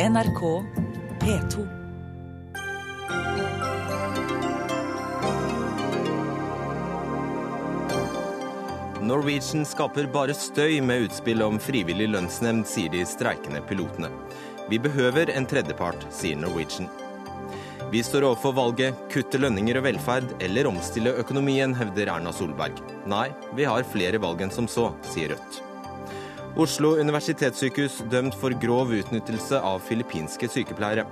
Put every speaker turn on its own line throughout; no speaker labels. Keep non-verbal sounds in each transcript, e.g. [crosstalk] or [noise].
NRK P2.
Norwegian skaper bare støy med utspill om frivillig lønnsnemnd, sier de streikende pilotene. Vi behøver en tredjepart, sier Norwegian. Vi står overfor valget kutte lønninger og velferd eller omstille økonomien, hevder Erna Solberg. Nei, vi har flere valg enn som så, sier Rødt. Oslo universitetssykehus dømt for grov utnyttelse av filippinske sykepleiere.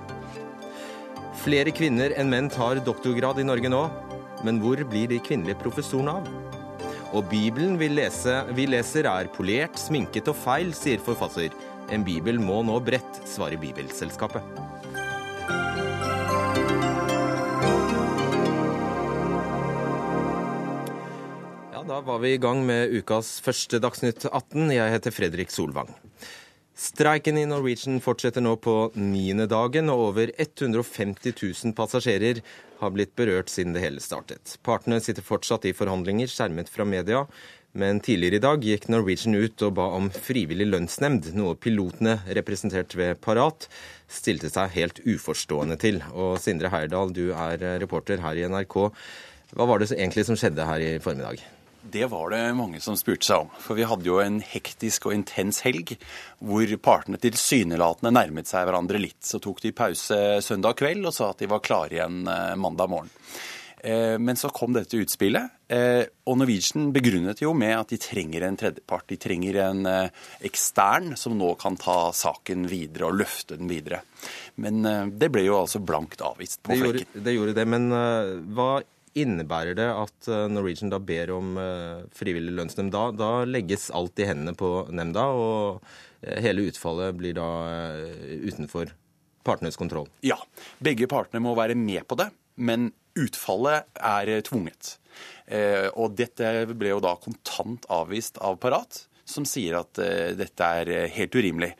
Flere kvinner enn menn tar doktorgrad i Norge nå, men hvor blir de kvinnelige professorene av? Og Bibelen vi, lese, vi leser er polert, sminket og feil, sier forfatter. En bibel må nå bredt, svarer Bibelselskapet. Var vi i gang med ukas første Dagsnytt 18. Jeg heter Fredrik Solvang. Streiken i Norwegian fortsetter nå på niende dagen, og over 150 000 passasjerer har blitt berørt siden det hele startet. Partene sitter fortsatt i forhandlinger, skjermet fra media. Men tidligere i dag gikk Norwegian ut og ba om frivillig lønnsnemnd, noe pilotene, representert ved Parat, stilte seg helt uforstående til. Og Sindre Heierdal, du er reporter her i NRK. Hva var det egentlig som skjedde her i formiddag?
Det var det mange som spurte seg om. For vi hadde jo en hektisk og intens helg hvor partene tilsynelatende nærmet seg hverandre litt. Så tok de pause søndag kveld og sa at de var klare igjen eh, mandag morgen. Eh, men så kom dette utspillet, eh, og Norwegian begrunnet jo med at de trenger en tredjepart. De trenger en ekstern som nå kan ta saken videre og løfte den videre. Men det ble jo altså blankt avvist på flekken.
Det gjorde det, men hva Innebærer det at Norwegian da ber om frivillig lønnsnemnd? Da, da legges alt i hendene på nemnda, og hele utfallet blir da utenfor partenes kontroll?
Ja. Begge partene må være med på det, men utfallet er tvunget. Og dette ble jo da kontant avvist av Parat som sier at uh, dette er helt urimelig.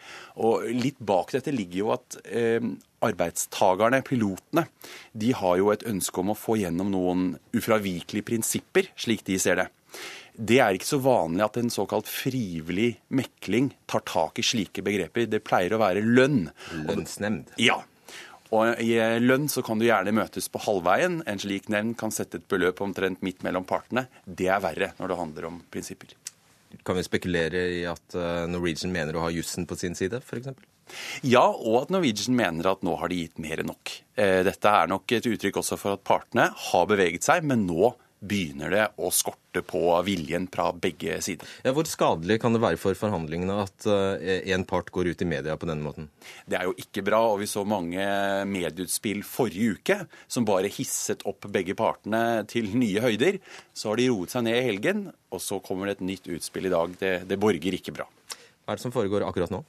Og litt bak dette ligger jo at uh, arbeidstakerne, pilotene, de har jo et ønske om å få gjennom noen ufravikelige prinsipper, slik de ser det. Det er ikke så vanlig at en såkalt frivillig mekling tar tak i slike begreper. Det pleier å være lønn.
Lønnsnemnd.
Ja. Og i lønn så kan du gjerne møtes på halvveien. En slik nevnd kan sette et beløp omtrent midt mellom partene. Det er verre når det handler om prinsipper.
Kan vi spekulere i at Norwegian mener å ha jussen på sin side, f.eks.?
Ja, og at Norwegian mener at nå har de gitt mer enn nok. Dette er nok et uttrykk også for at partene har beveget seg, men nå begynner det å skorte på viljen fra begge sider.
Ja, hvor skadelig kan det være for forhandlingene at en part går ut i media på denne måten?
Det er jo ikke bra, og vi så mange medieutspill forrige uke som bare hisset opp begge partene til nye høyder. Så har de roet seg ned i helgen, og så kommer det et nytt utspill i dag. Det, det borger ikke bra.
Er det som foregår akkurat nå?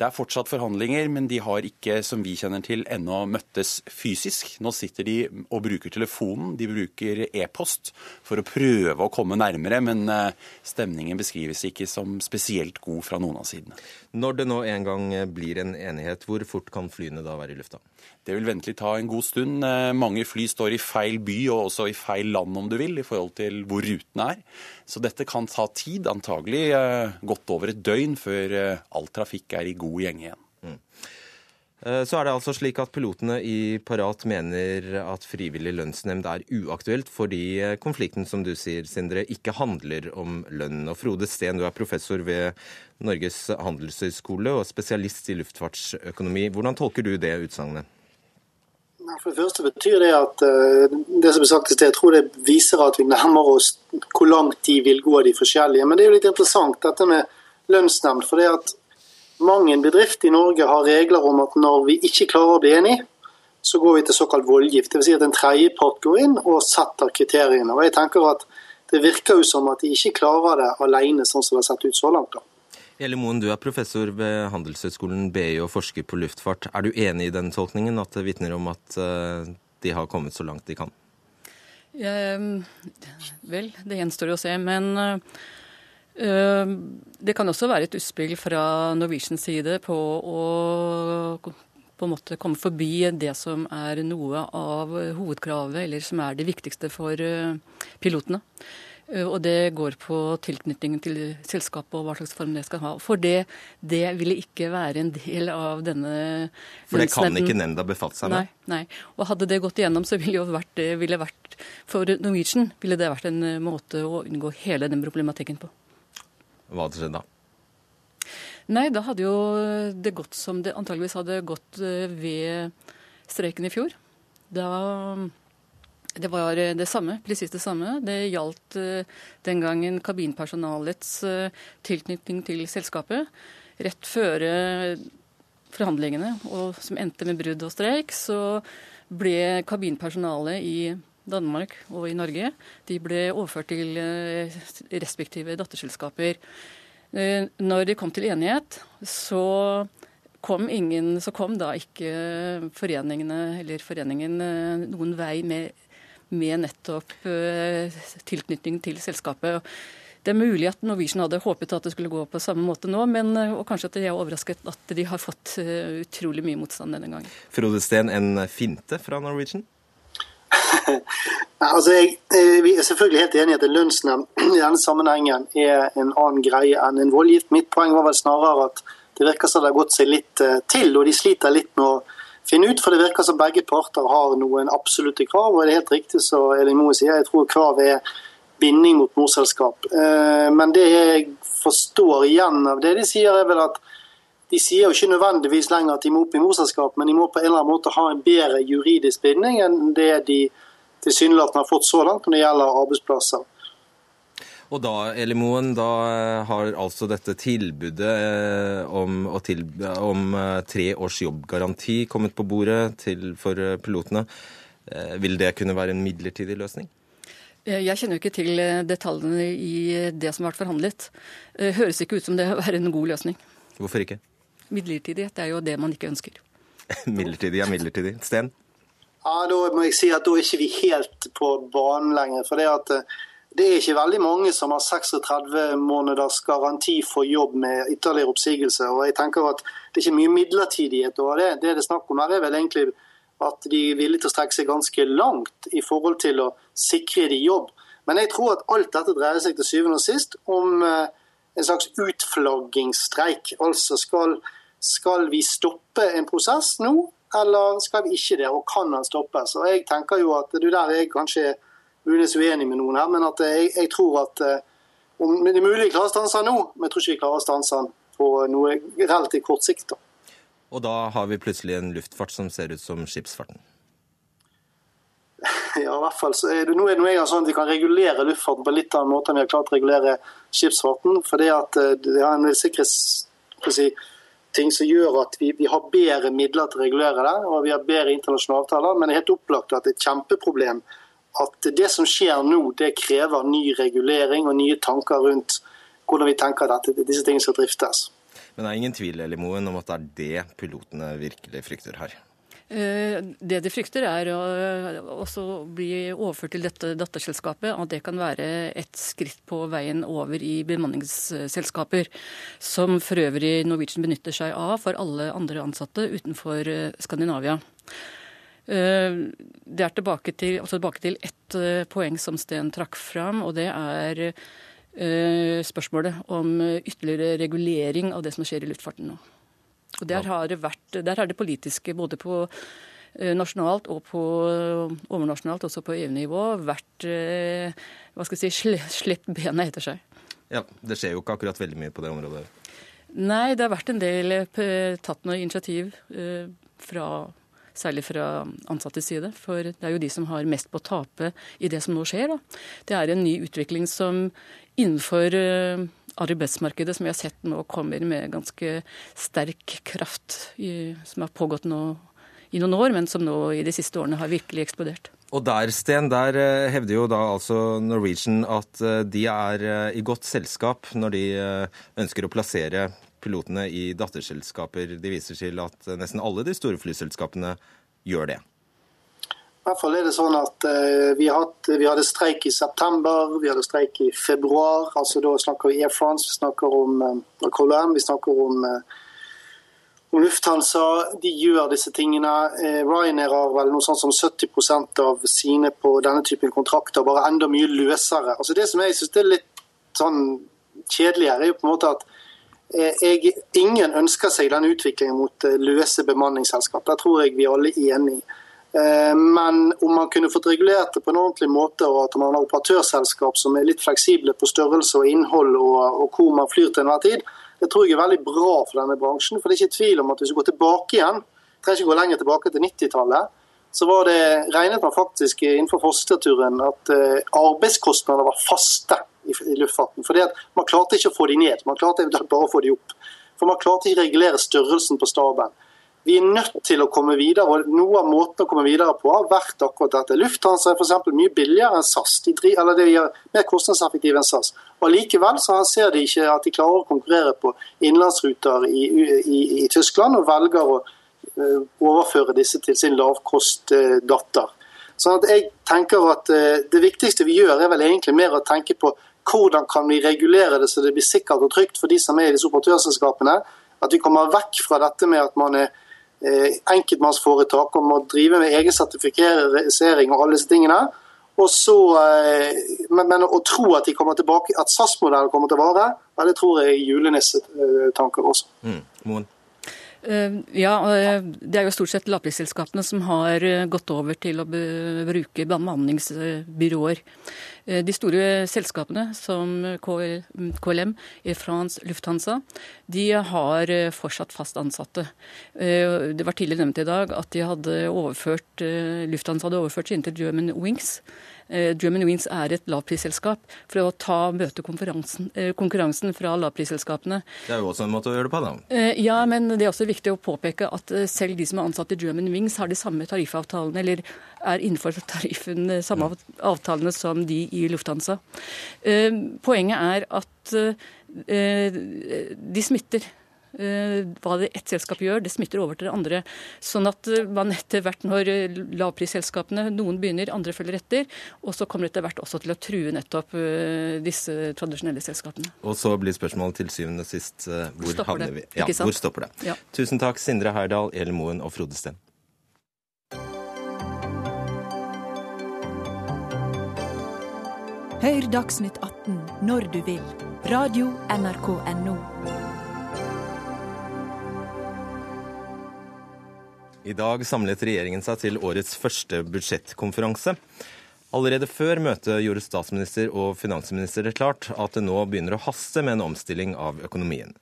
Det er fortsatt forhandlinger, men de har ikke, som vi kjenner til, ennå møttes fysisk. Nå sitter de og bruker telefonen, de bruker e-post for å prøve å komme nærmere, men stemningen beskrives ikke som spesielt god fra noen av sidene.
Når det nå en gang blir en enighet, hvor fort kan flyene da være i lufta?
Det vil ventelig ta en god stund. Mange fly står i feil by og også i feil land, om du vil, i forhold til hvor rutene er. Så dette kan ta tid, antagelig godt over et døgn før all trafikk er i god gjenge igjen.
Mm. Så er det altså slik at pilotene i Parat mener at frivillig lønnsnemnd er uaktuelt fordi konflikten, som du sier, Sindre, ikke handler om lønn. Og Frode Steen, du er professor ved Norges handelshøyskole og spesialist i luftfartsøkonomi. Hvordan tolker du det utsagnet?
For det første betyr det at det som er sagt i sted, jeg tror det viser at vi nærmer oss hvor langt de vil gå, de forskjellige. Men det er jo litt interessant dette med lønnsnemnd. for det at mange bedrifter i Norge har regler om at når vi ikke klarer å bli enige, så går vi til såkalt voldgift. Dvs. Si at en tredjepart går inn og setter kriteriene. Og jeg tenker at Det virker jo som at de ikke klarer det alene, sånn som det har sett ut så langt. da.
Hele Moen, du er professor ved Handelshøyskolen BI og forsker på luftfart. Er du enig i den tolkningen, at det vitner om at de har kommet så langt de kan?
Ja, vel, det gjenstår å se. Men uh, det kan også være et utspill fra Norwegians side på å på en måte komme forbi det som er noe av hovedkravet, eller som er det viktigste for pilotene. Eh, og det går på tilknytningen til selskapet og hva slags form det skal ha. For det, det ville ikke være en del av denne
For det kan ikke nemnda befatte seg med?
Nei, nei. Og hadde det gått igjennom, så ville jo vært, ville vært For Norwegian ville det vært en eh, måte å unngå hele den problematikken på.
Hva hadde skjedd da?
Nei, da hadde jo det gått som det antageligvis hadde gått eh, ved streiken i fjor. Da det var eh, det samme, presis det samme. Det gjaldt eh, den gangen kabinpersonalets tilknytning til selskapet. Rett før forhandlingene, og som endte med brudd og streik, så ble kabinpersonalet i Danmark og i Norge de ble overført til respektive datterselskaper. Når de kom til enighet, så kom, ingen, så kom da ikke foreningene eller foreningen noen vei med med nettopp eh, tilknytning til selskapet. Det er mulig at Norwegian hadde håpet at det skulle gå på samme måte nå, men, eh, og kanskje at de er overrasket at de har fått eh, utrolig mye motstand denne gangen.
Frode Steen, en finte fra Norwegian?
Altså, jeg, vi er selvfølgelig helt enig i at en lønnsnemnd [clears throat] i denne sammenhengen er en annen greie enn en voldgift. Mitt poeng var vel snarere at det virker som det har gått seg litt til, og de sliter litt med å finne ut. For det virker som begge parter har noen absolutte krav. Og det er helt riktig så Elin Moe sier, jeg tror kravet er binding mot morselskap. Eh, men det jeg forstår igjen av det de sier, er vel at de sier jo ikke nødvendigvis lenger at de må opp i morselskap, men de må på en eller annen måte ha en bedre juridisk binding enn det de tilsynelatende har fått så langt når det gjelder arbeidsplasser.
Og da, Elimoen, da har altså dette tilbudet eh, om, tilby, om eh, tre års jobbgaranti kommet på bordet til, for eh, pilotene. Vil det kunne være en midlertidig løsning?
Jeg kjenner jo ikke til detaljene i det som har vært forhandlet. Høres ikke ut som det [laughs] er en god løsning.
Hvorfor ikke?
Midlertidighet er jo det man ikke ønsker. [laughs]
midlertidig er midlertidig. Sten?
Ja, Da må jeg si at da er ikke vi helt på banen lenger. For det at det er ikke veldig mange som har 36 måneders garanti for jobb med ytterligere oppsigelse. og jeg tenker at Det er ikke mye midlertidighet over det. Det det er snakk om her er vel egentlig at de er villige til å strekke seg ganske langt i forhold til å sikre de jobb. Men jeg tror at alt dette dreier seg til syvende og sist om eh, en slags utflaggingsstreik. Altså skal, skal vi stoppe en prosess nå, eller skal vi ikke det? Og kan den stoppes? Og jeg tenker jo at du der er kanskje muligens uenig med noen her, men at jeg, jeg tror at eh, om, Det er mulig vi klarer å stanse den nå, men jeg tror ikke vi klarer å stanse den på noe relativt kort sikt. da.
Og da har vi plutselig en luftfart som ser ut som skipsfarten? [laughs]
Ja, i hvert fall. Så er det, nå er det noe sånn at Vi kan regulere luftfarten på litt annen måte enn vi har klart å regulere skipsfarten. for det at eh, det har en sikkerhetsting si, som gjør at vi, vi, har bedre midler til å regulere det, og vi har bedre internasjonale avtaler. Men det er helt opplagt at det er et kjempeproblem at det som skjer nå, det krever ny regulering og nye tanker rundt hvordan vi tenker at disse tingene skal driftes.
Men det er ingen tvil Elimoen, om at det er det pilotene virkelig frykter her?
Eh, det de frykter, er å bli overført til dette datterselskapet. At det kan være et skritt på veien over i bemanningsselskaper. Som for øvrig Norwegian benytter seg av for alle andre ansatte utenfor eh, Skandinavia. Eh, det er tilbake til, altså tilbake til ett poeng som Sten trakk fram, og det er spørsmålet om ytterligere regulering av det som skjer i luftfarten nå. Og Der har det vært, der har det politiske, både på nasjonalt og på overnasjonalt, også på EU-nivå, vært hva skal jeg si, [laughs] slept bena etter seg.
Ja, Det skjer jo ikke akkurat veldig mye på det området?
Nei, det har vært en del tatt noe initiativ fra særlig fra ansattes side. For det er jo de som har mest på å tape i det som nå skjer. Da. Det er en ny utvikling som innenfor arbeidsmarkedet som vi har sett nå kommer med ganske sterk kraft, i, som har pågått nå i noen år, men som nå i de siste årene har virkelig eksplodert.
Og der, Sten, der eh, hevder jo da altså Norwegian at eh, de er i godt selskap når de ønsker å plassere pilotene i datterselskaper. De viser til at nesten alle de store flyselskapene gjør det.
Hvert fall er det sånn at uh, vi, hatt, vi, hadde streik i september, vi hadde streik i februar. altså Da snakker vi Air France, vi snakker om KLM, vi snakker om, uh, Lufthansa de gjør disse tingene. Eh, Ryanair har vel noe sånt som 70% av sine på denne typen kontrakter, bare enda mye løsere. Altså Det som jeg synes er litt sånn kjedelig her, er jo på en måte at eh, jeg, ingen ønsker seg denne utviklingen mot eh, løse bemanningsselskap. Det tror jeg vi alle er enige i. Men om man kunne fått regulert det på en ordentlig måte, og at man har operatørselskap som er litt fleksible på størrelse og innhold og, og hvor man flyr til enhver tid, det tror jeg er veldig bra for denne bransjen. For det er ikke tvil om at hvis du går tilbake igjen, trenger ikke gå lenger tilbake til 90-tallet, så var det, regnet man faktisk innenfor forskningsturen at uh, arbeidskostnader var faste i, i luftfarten. At Man klarte ikke å få de ned, man klarte bare å få de opp. For Man klarte ikke å regulere størrelsen på staben. Vi er nødt til å komme videre, og noe av måten å komme videre på har vært akkurat dette. Lufthansa er f.eks. mye billigere enn SAS, de driver, eller de er mer kostnadseffektive enn SAS. Og Likevel så ser de ikke at de klarer å konkurrere på innenlandsruter i, i, i, Tyskland, og velger å uh, overføre disse til sin lavkostdatter. Sånn at jeg tenker at uh, Det viktigste vi gjør, er vel egentlig mer å tenke på hvordan kan vi regulere det så det blir sikkert og trygt for de som er i disse operatørselskapene. At vi kommer vekk fra dette med at man er enkeltmannsforetak om å drive med egen sertifisering og alle disse tingene. Og så, eh, men, men, å tro at de kommer tilbake, at SAS-modellen kommer til å vare, det tror jeg er julenissetanker også. Mm.
Eh, ja, det er jo stort sett lavprisselskapene som har gått over til å bruke bemanningsbyråer. Eh, de store selskapene som KLM, Air France, Lufthansa, de har eh, fortsatt fast ansatte. Eh, det var tidligere nevnt i dag at de hadde overført, Lufthansa hadde overført sine til German Wings. Eh, German Wings er et lavprisselskap for å ta møte eh, konkurransen fra lavprisselskapene.
Det er jo også en måte å gjøre det på, da.
Eh, ja, men det er også viktig å påpeke at selv de som er ansatt i German Wings, har de samme tariffavtalene, eller er innenfor [laughs] tariffen, samme avtalene som de i Lufthansa. Poenget er at de smitter. Eh, hva det ett selskap gjør, det smitter over til det andre. Sånn at eh, man etter hvert, når eh, lavprisselskapene, noen begynner, andre følger etter, og så kommer det etter hvert også til å true nettopp disse tradisjonelle selskapene.
Og så blir spørsmålet til syvende og sist hvor stopper havner vi? Ja, hvor stopper det? Ja. Tusen takk, Sindre Heyerdahl, Elin Moen og Frode Steen.
Hør Dagsnytt 18 når du vil. Radio NRK Radio.nrk.no.
I dag samlet regjeringen seg til årets første budsjettkonferanse. Allerede før møtet gjorde statsminister og finansminister det klart at det nå begynner å haste med en omstilling av økonomien.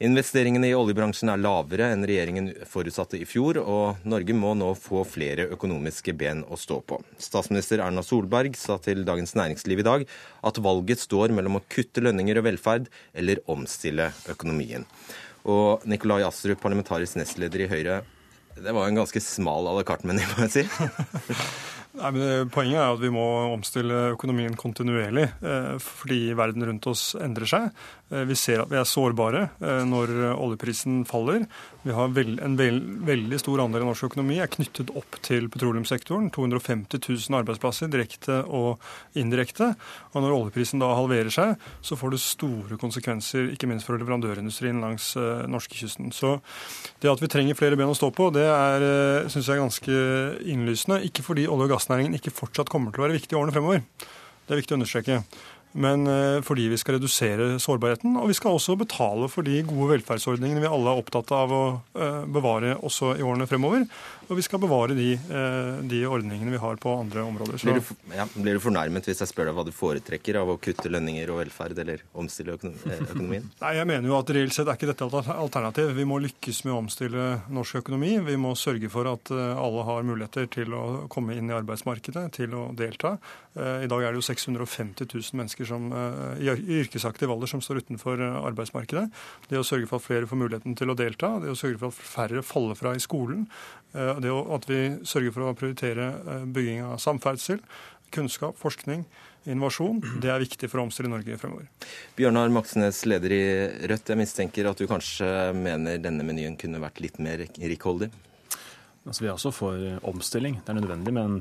Investeringene i oljebransjen er lavere enn regjeringen forutsatte i fjor, og Norge må nå få flere økonomiske ben å stå på. Statsminister Erna Solberg sa til Dagens Næringsliv i dag at valget står mellom å kutte lønninger og velferd eller omstille økonomien. Og Nikolai Astrup, parlamentarisk nestleder i Høyre, det var en ganske smal à la carte-meny, må jeg si. [laughs]
Nei, men Poenget er at vi må omstille økonomien kontinuerlig, eh, fordi verden rundt oss endrer seg. Eh, vi ser at vi er sårbare eh, når oljeprisen faller. Vi har en veldig stor andel av norsk økonomi er knyttet opp til petroleumssektoren. 250 000 arbeidsplasser direkte og indirekte. Og når oljeprisen da halverer seg, så får det store konsekvenser, ikke minst for leverandørindustrien langs norskekysten. Så det at vi trenger flere ben å stå på, det er synes jeg er ganske innlysende. Ikke fordi olje- og gassnæringen ikke fortsatt kommer til å være viktig i årene fremover. Det er viktig å understreke men eh, fordi vi skal redusere sårbarheten. Og vi skal også betale for de gode velferdsordningene vi alle er opptatt av å eh, bevare også i årene fremover. Og vi skal bevare de, eh, de ordningene vi har på andre områder.
Blir du, ja, blir du, fornærmet hvis jeg spør deg hva du foretrekker av å kutte lønninger og velferd, eller omstille økonomien? [laughs]
Nei, Jeg mener jo at reelt sett er ikke dette et alternativ. Vi må lykkes med å omstille norsk økonomi. Vi må sørge for at alle har muligheter til å komme inn i arbeidsmarkedet, til å delta. I dag er det jo 650 000 mennesker som, eh, i yrkesaktiv alder som står utenfor eh, arbeidsmarkedet. Det å sørge for at flere får muligheten til å delta. Det å sørge for at færre faller fra i skolen. Eh, det at vi sørger for å prioritere bygging av samferdsel, kunnskap, forskning innovasjon. Det er viktig for å omstille Norge fremover.
Bjørnar Maksnes, leder i Rødt. Jeg mistenker at du kanskje mener denne menyen kunne vært litt mer rikholdig?
Altså, vi er også for omstilling. Det er nødvendig, men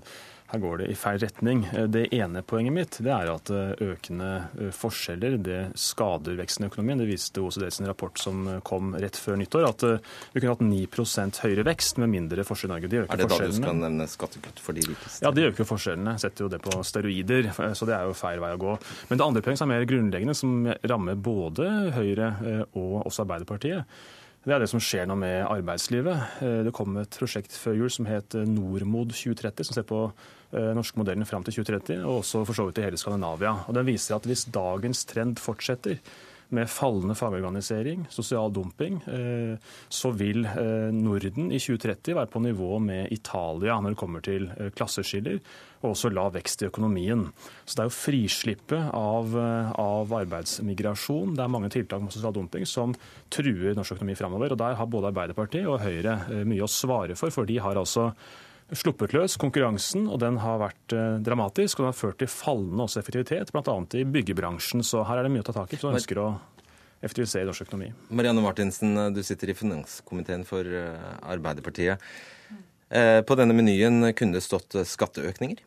her går det i feil retning. Det ene poenget mitt det er at økende forskjeller det skader veksten i økonomien. Det viste OECD sin rapport som kom rett før nyttår, at vi kunne hatt 9% høyere vekst med mindre forskjell i Norge.
De er det da du skal nevne skattekutt for de rikeste?
Ja, de øker forskjellene. Setter jo det på steroider, så det er jo feil vei å gå. Men det andre poenget som er mer grunnleggende, som rammer både Høyre og også Arbeiderpartiet, det er det som skjer nå med arbeidslivet. Det kom et prosjekt før jul som het Normod 2030, som ser på Eh, norske modellen fram til 2030, og også for så vidt i hele Skandinavia. Og Den viser at hvis dagens trend fortsetter, med fallende fagorganisering, sosial dumping, eh, så vil eh, Norden i 2030 være på nivå med Italia når det kommer til klasseskiller, og også lav vekst i økonomien. Så det er jo frislippet av, av arbeidsmigrasjon, det er mange tiltak mot sosial dumping som truer norsk økonomi framover. Og der har både Arbeiderpartiet og Høyre mye å svare for, for de har altså sluppet løs konkurransen, og den har vært eh, dramatisk. Og den har ført til fallende også effektivitet, bl.a. i byggebransjen. Så her er det mye å ta tak i hvis man ønsker å effektivisere norsk økonomi.
Marianne Martinsen, du sitter i finanskomiteen for eh, Arbeiderpartiet. Eh, på denne menyen kunne det stått skatteøkninger?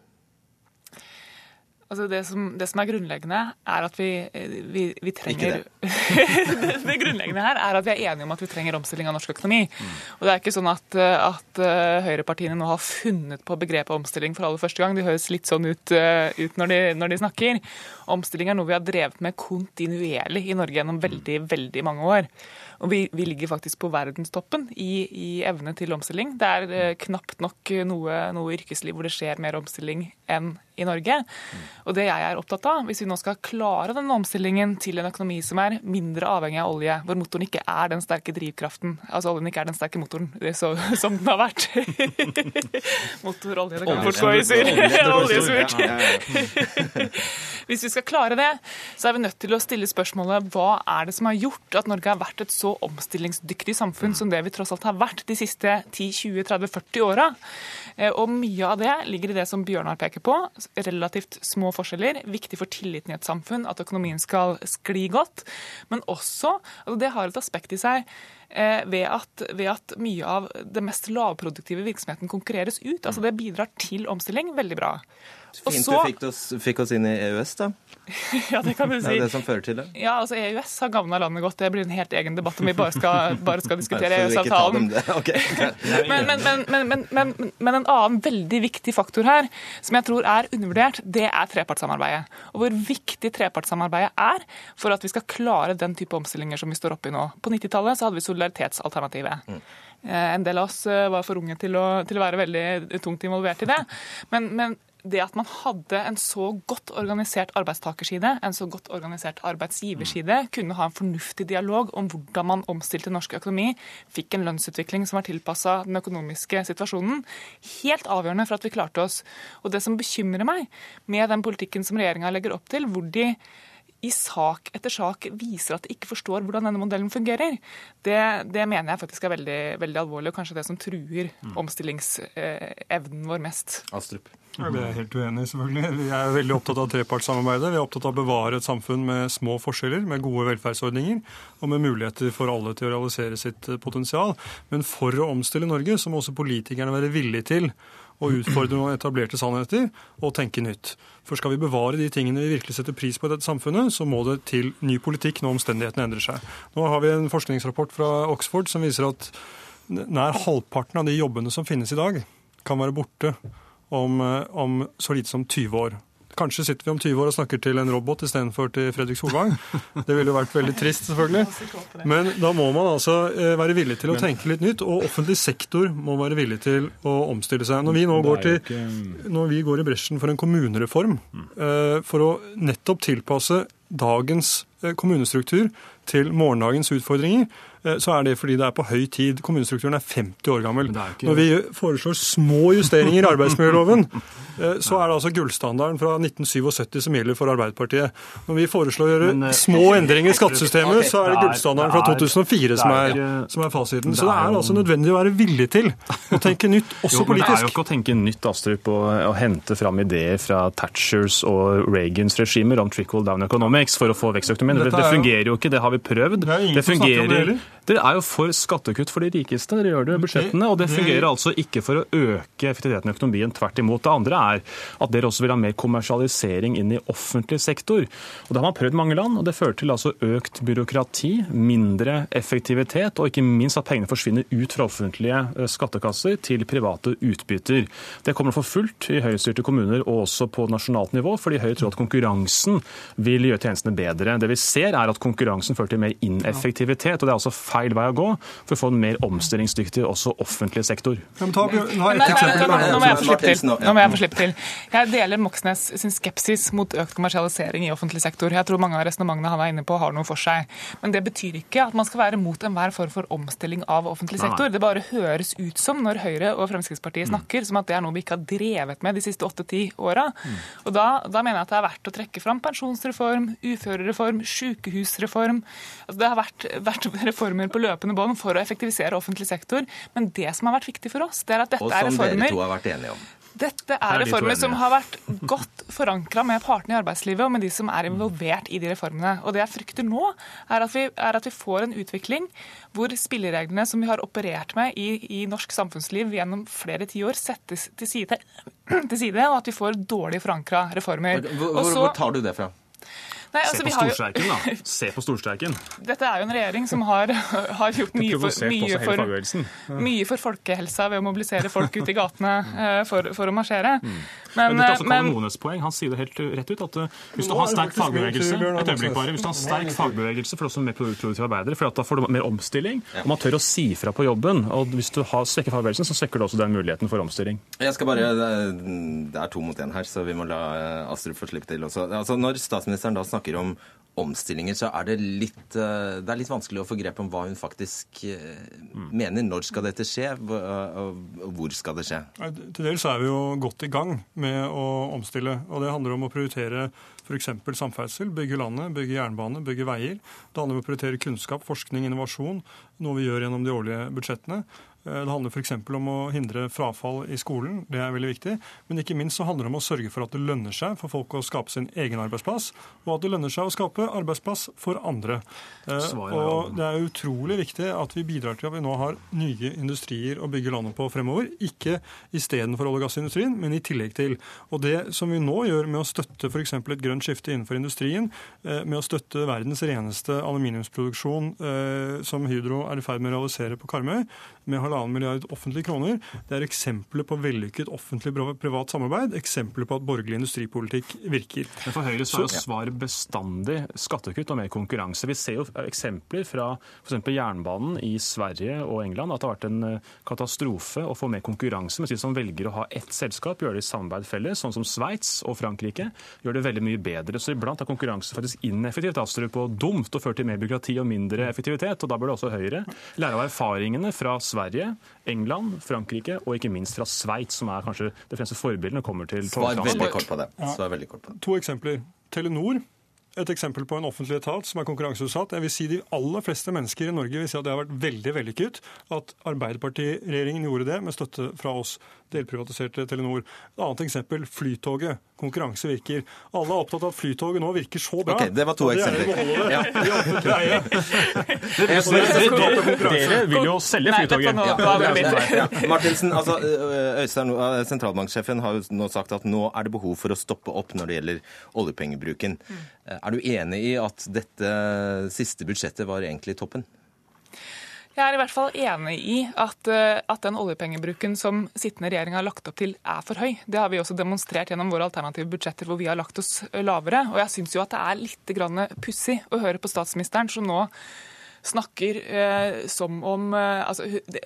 Altså det, som, det, som, er grunnleggende, er at vi, vi, vi trenger [laughs]
det.
det. grunnleggende her er at vi er enige om at vi trenger omstilling av norsk økonomi. Mm. Og Det er ikke sånn at, at uh, høyrepartiene nå har funnet på begrepet omstilling for aller første gang. De høres litt sånn ut, ut når, de, når, de, snakker. Omstilling er noe vi har drevet med kontinuerlig i Norge gjennom veldig, veldig mange år. Og vi, vi, ligger faktisk på verdenstoppen i, i, evne til omstilling. Det er eh, knapt nok noe, noe, yrkesliv hvor det skjer mer omstilling enn i Norge. Og det jeg er opptatt av, hvis vi nå skal klare denne omstillingen til en økonomi som er mindre avhengig av olje, hvor motoren ikke er den sterke drivkraften, altså oljen ikke er den sterke motoren så, [laughs] som den har vært [laughs] Motor, olje, det kan fort gå i sur. Oljesurt. Hvis vi skal klare det, så er vi nødt til å stille spørsmålet hva er det som har gjort at Norge har vært et så omstillingsdyktig samfunn som det vi tross alt har vært de siste 10-20-30-40 åra. Eh, og mye av det ligger i det som Bjørnar peker på, relativt små forskjeller. Viktig for tilliten i et samfunn at økonomien skal skli godt. Men også, altså det har et aspekt i seg eh, ved at, ved at, mye av det mest lavproduktive virksomheten konkurreres ut. Altså Det bidrar til omstilling veldig bra.
Fint så, du fikk oss, fikk oss, inn i EØS, da. [laughs]
ja, det kan du si.
Det er det som fører til det.
Ja, altså EØS har gagna landet godt. Det blir en helt egen debatt om vi bare skal, bare skal diskutere EØS-avtalen. [laughs]
Okay. [laughs]
men, men, men, men, en annen veldig viktig faktor her, som jeg tror er undervurdert, det er trepartssamarbeidet. Og hvor viktig trepartssamarbeidet er for at vi skal klare den type omstillinger som vi står oppe i nå. På 90-tallet så hadde vi solidaritetsalternativet. Mm. Eh, en del av oss eh, var for unge til å, til å være veldig tungt involvert i det. Men, men det at man hadde en så godt organisert arbeidstakerside, en så godt organisert arbeidsgiverside, kunne ha en fornuftig dialog om hvordan man omstilte norsk økonomi, fikk en lønnsutvikling som var tilpassa den økonomiske situasjonen, helt avgjørende for at vi klarte oss. Og det som bekymrer meg med den politikken som regjeringa legger opp til, hvor de i sak etter sak viser at de ikke forstår hvordan denne modellen fungerer, det, det mener jeg faktisk er veldig, veldig, alvorlig, og kanskje det som truer mm. omstillingsevnen vår mest.
Astrup.
Vi er helt uenig selvfølgelig. Vi er veldig opptatt av trepartssamarbeidet. Vi er opptatt av å bevare et samfunn med små forskjeller, med gode velferdsordninger og med muligheter for alle til å realisere sitt potensial. Men for å omstille Norge så må også politikerne være villige til å utfordre noen etablerte sannheter og tenke nytt. For skal vi bevare de tingene vi virkelig setter pris på i dette samfunnet, så må det til ny politikk når omstendighetene endrer seg. Nå har vi en forskningsrapport fra Oxford som viser at nær halvparten av de jobbene som finnes i dag, kan være borte om, eh, om så lite som 20 år. Kanskje sitter vi om 20 år og snakker til en robot istedenfor til Fredrik Solvang. Det ville jo vært veldig trist, selvfølgelig. Men da må man altså eh, være villig til å tenke litt nytt, og offentlig sektor må være villig til å omstille seg. Når vi nå går, til, når vi går i bresjen for en kommunereform, eh, for å nettopp tilpasse dagens eh, kommunestruktur til morgendagens utfordringer, så er det fordi det er på høy tid. Kommunestrukturen er 50 år gammel. Når vi foreslår små justeringer i arbeidsmiljøloven, [laughs] Eh, så er det altså gullstandarden fra 1977 som gjelder for Arbeiderpartiet. Når vi foreslår å gjøre Men, eh, små endringer i skattesystemet, så er det gullstandarden fra 2004 som er, som er fasiten. Så det er altså nødvendig å være villig til å tenke nytt, [laughs] også politisk.
Det er jo ikke å tenke nytt, Astrup, og, hente fram ideer fra Thatchers og Reagans regimer om trickle down economics for å få vekstøkonomien. Det, det fungerer jo ikke, det har vi prøvd. Det,
det fungerer
Dere er jo for skattekutt for de rikeste. Dere gjør det i budsjettene, og det fungerer altså ikke for å øke effektiviteten i økonomien. Tvert imot. Det andre er at dere også vil ha mer kommersialisering inn i offentlig sektor. Og Det har man prøvd i mange land, og det fører til altså økt byråkrati, mindre effektivitet, og ikke minst at pengene forsvinner ut fra offentlige eh, skattekasser til private utbytter. Det kommer for fullt i høyrestyrte kommuner og også på nasjonalt nivå, fordi Høyre tror at konkurransen vil gjøre tjenestene bedre. Det vi ser er at konkurransen fører til mer ineffektivitet, og det er altså feil vei å gå for å få en mer omstillingsdyktig også offentlig sektor.
Nå
må jeg få slippe til. Nå må jeg få slippe til. Jeg deler Moxnes sin skepsis mot økt kommersialisering i offentlig sektor. Jeg tror mange av resonnementene han er inne på har noe for seg. Men det betyr ikke at man skal være mot enhver form for omstilling av offentlig sektor. Det bare høres ut som når Høyre og Fremskrittspartiet snakker, som at det er noe vi ikke har drevet med de siste åtte-ti åra. Og da, da mener jeg at det er verdt å trekke fram pensjonsreform, uførereform, sykehusreform. Altså, det har vært, vært [laughs] reformer på løpende bånd for å effektivisere offentlig sektor. Men det som har vært viktig for oss, det er at dette
Og
er
som dere
reformer
to har vært enige om.
dette er
er
reformer som har vært godt forankra med partene i arbeidslivet og med de som er involvert i de reformene. Og Det jeg frykter nå, er at vi, er at vi får en utvikling hvor spillereglene som vi har operert med i, i norsk samfunnsliv gjennom flere tiår, settes til side, [clears throat] til side, og at vi får dårlig forankra reformer.
Hvor,
Og
hvor,
så-
hvor tar du det fra?
Nei,
Se
altså,
på
vi jo-
storstreiken, da. [laughs] Se på storstreiken.
Dette er jo en regjering som har, har gjort mye for, mye, for, mye for folkehelsa ved å mobilisere folk ute i gatene eh, for, for å marsjere. Men,
Men dette er altså
eh, men
Kalomones poeng. Han sier det helt rett ut at uh, hvis du har
er
sterk fagbevegelse, et øyeblikk bare, hvis du har sterk fagbevegelse for oss også mer produktive arbeidere, for at da får du mer omstilling, og man tør å si fra på jobben. Og hvis du har svekker fagbevegelsen, så svekker du også den muligheten for omstilling.
Jeg skal bare, Det er to mot én her, så vi må la eh, Astrup få slippe til også. Altså, når statsministeren da snakker om omstillinger, så er det litt, eh, det er litt vanskelig å få grep om hva hun faktisk mm. mener. Når skal dette skje, og og hvor skal det skje?
Til dels er vi jo godt i gang med å omstille. og Det handler om å prioritere f.eks. samferdsel, bygge landet, bygge jernbane, bygge veier. Det handler om å prioritere kunnskap, forskning, innovasjon, noe vi gjør gjennom de årlige budsjettene. Eh, Det handler f.eks. om å hindre frafall i skolen, det er veldig viktig. Men ikke minst så handler det om å sørge for at det lønner seg for folk å skape sin egen arbeidsplass, og at det lønner seg å skape arbeidsplass for andre. Eh,
Svaret
Og det er utrolig viktig at vi bidrar til at vi nå har nye industrier å bygge landet på fremover. Ikke istedenfor olje- og gassindustrien, men i tillegg til. Og det som vi nå gjør med å støtte f.eks. et grønt skifte innenfor industrien, eh, med å støtte verdens reneste aluminiumsproduksjon som Hydro er i ferd med å realisere på Karmøy, med halvannen milliard offentlige kroner, det er eksempler på vellykket offentlig-privat samarbeid, eksempler på at borgerlig industripolitikk virker.
Men for Høyre så er jo
svar
svaret bestandig skattekutt og mer konkurranse. Vi ser jo eksempler fra f.eks. jernbanen i Sverige og England at det har vært en eh, katastrofe å få mer konkurranse, mens de som velger å ha ett selskap, gjør det i samarbeid felles, sånn som Sveits og Frankrike, gjør det veldig mye bedre. Så iblant er konkurranse faktisk ineffektivt, Astrup, og dumt og fører til mer byråkrati og mindre effektivitet. Og da burde også Høyre lære av erfaringene fra Sverige, England, Frankrike og ikke minst fra Sveits, som er kanskje det fremste forbildet når det kommer til
Svar veldig kort på det. Svar veldig kort på det.
To eksempler. Telenor. Et eksempel på en offentlig etat som er konkurranseutsatt. Jeg vil si De aller fleste mennesker i Norge vil si at det har vært veldig vellykket at Arbeiderpartiregjeringen gjorde det med støtte fra oss. Delprivatiserte Telenor. Et annet eksempel Flytoget. Konkurranse virker. Alle er opptatt av at Flytoget nå virker så bra.
Okay, det var to
er
eksempler. Ja. [laughs]
Dere vil jo selge Flytoget.
Ja. Martinsen, altså, Øystein, sentralbanksjefen har jo nå sagt at nå er det behov for å stoppe opp når det gjelder oljepengebruken. Eh, Er du enig i at dette siste budsjettet var egentlig toppen?
Jeg er i hvert fall enig i at, eh, at den oljepengebruken som sittende regjering har lagt opp til, er for høy. Det har vi også demonstrert gjennom våre alternative budsjetter hvor vi har lagt oss lavere. Og jeg syns jo at det er litt pussig å høre på statsministeren som nå snakker eh, som om eh, altså, det,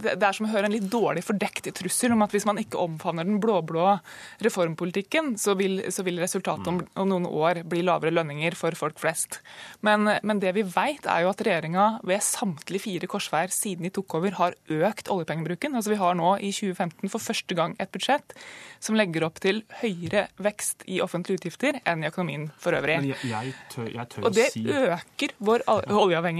det er som å høre en litt dårlig fordekt trussel om at hvis man ikke omfavner den blå-blå reformpolitikken, så vil, så vil resultatet om, om noen år bli lavere lønninger for folk flest. Men, men det vi vet, er jo at regjeringa ved samtlige fire korsveier siden de tok over, har økt oljepengebruken. Altså Vi har nå i 2015 for første gang et budsjett som legger opp til høyere vekst i offentlige utgifter enn i økonomien for øvrig.
Jeg, jeg tør, jeg tør
Og det
si
øker vår al-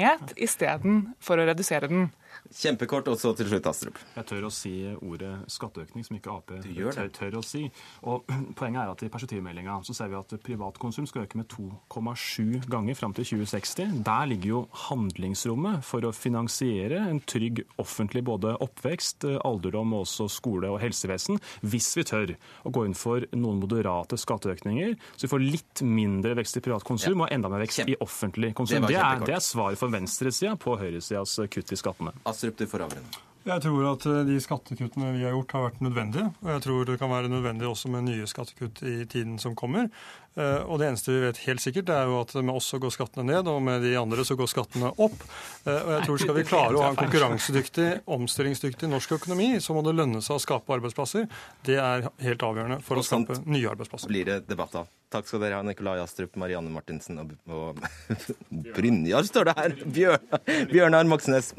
oljeavhengighet istedenfor å redusere den.
Kjempekort, og så til slutt Astrup.
Jeg tør å si ordet skatteøkning, som ikke Ap tør, tør å si. Og [clears throat] Poenget er at i perspektivmeldinga så ser vi at privatkonsum skal øke med 2,7 ganger fram til 2060. Der ligger jo handlingsrommet for å finansiere en trygg offentlig både oppvekst, alderdom og også skole og helsevesen, hvis vi tør å gå inn for noen moderate skatteøkninger, så vi får litt mindre vekst i privatkonsum
Ja.
og enda mer vekst
Kjempe-
i offentlig konsum.
Det,
Det er, det er svaret for venstresida på høyresidas kutt i skattene.
Astrup, du får avrunde.
Jeg tror at eh, de skattekuttene vi har gjort, har vært nødvendige. Og jeg tror det kan være nødvendig også med nye skattekutt i tiden som kommer. Eh, Og det eneste vi vet helt sikkert, det er jo at med oss så går skattene ned, og med de andre så går skattene opp. Eh, Og jeg tror skal vi [laughs] klare å ha en konkurransedyktig, omstillingsdyktig norsk økonomi, så må det lønne seg å skape arbeidsplasser. Det er helt avgjørende for
Og
å skape nye arbeidsplasser.
blir det debatt av. Takk skal dere ha, Nikolai Astrup, Marianne Martinsen og, og [laughs] Brynjar, står det her. Bjørnar Moxnes.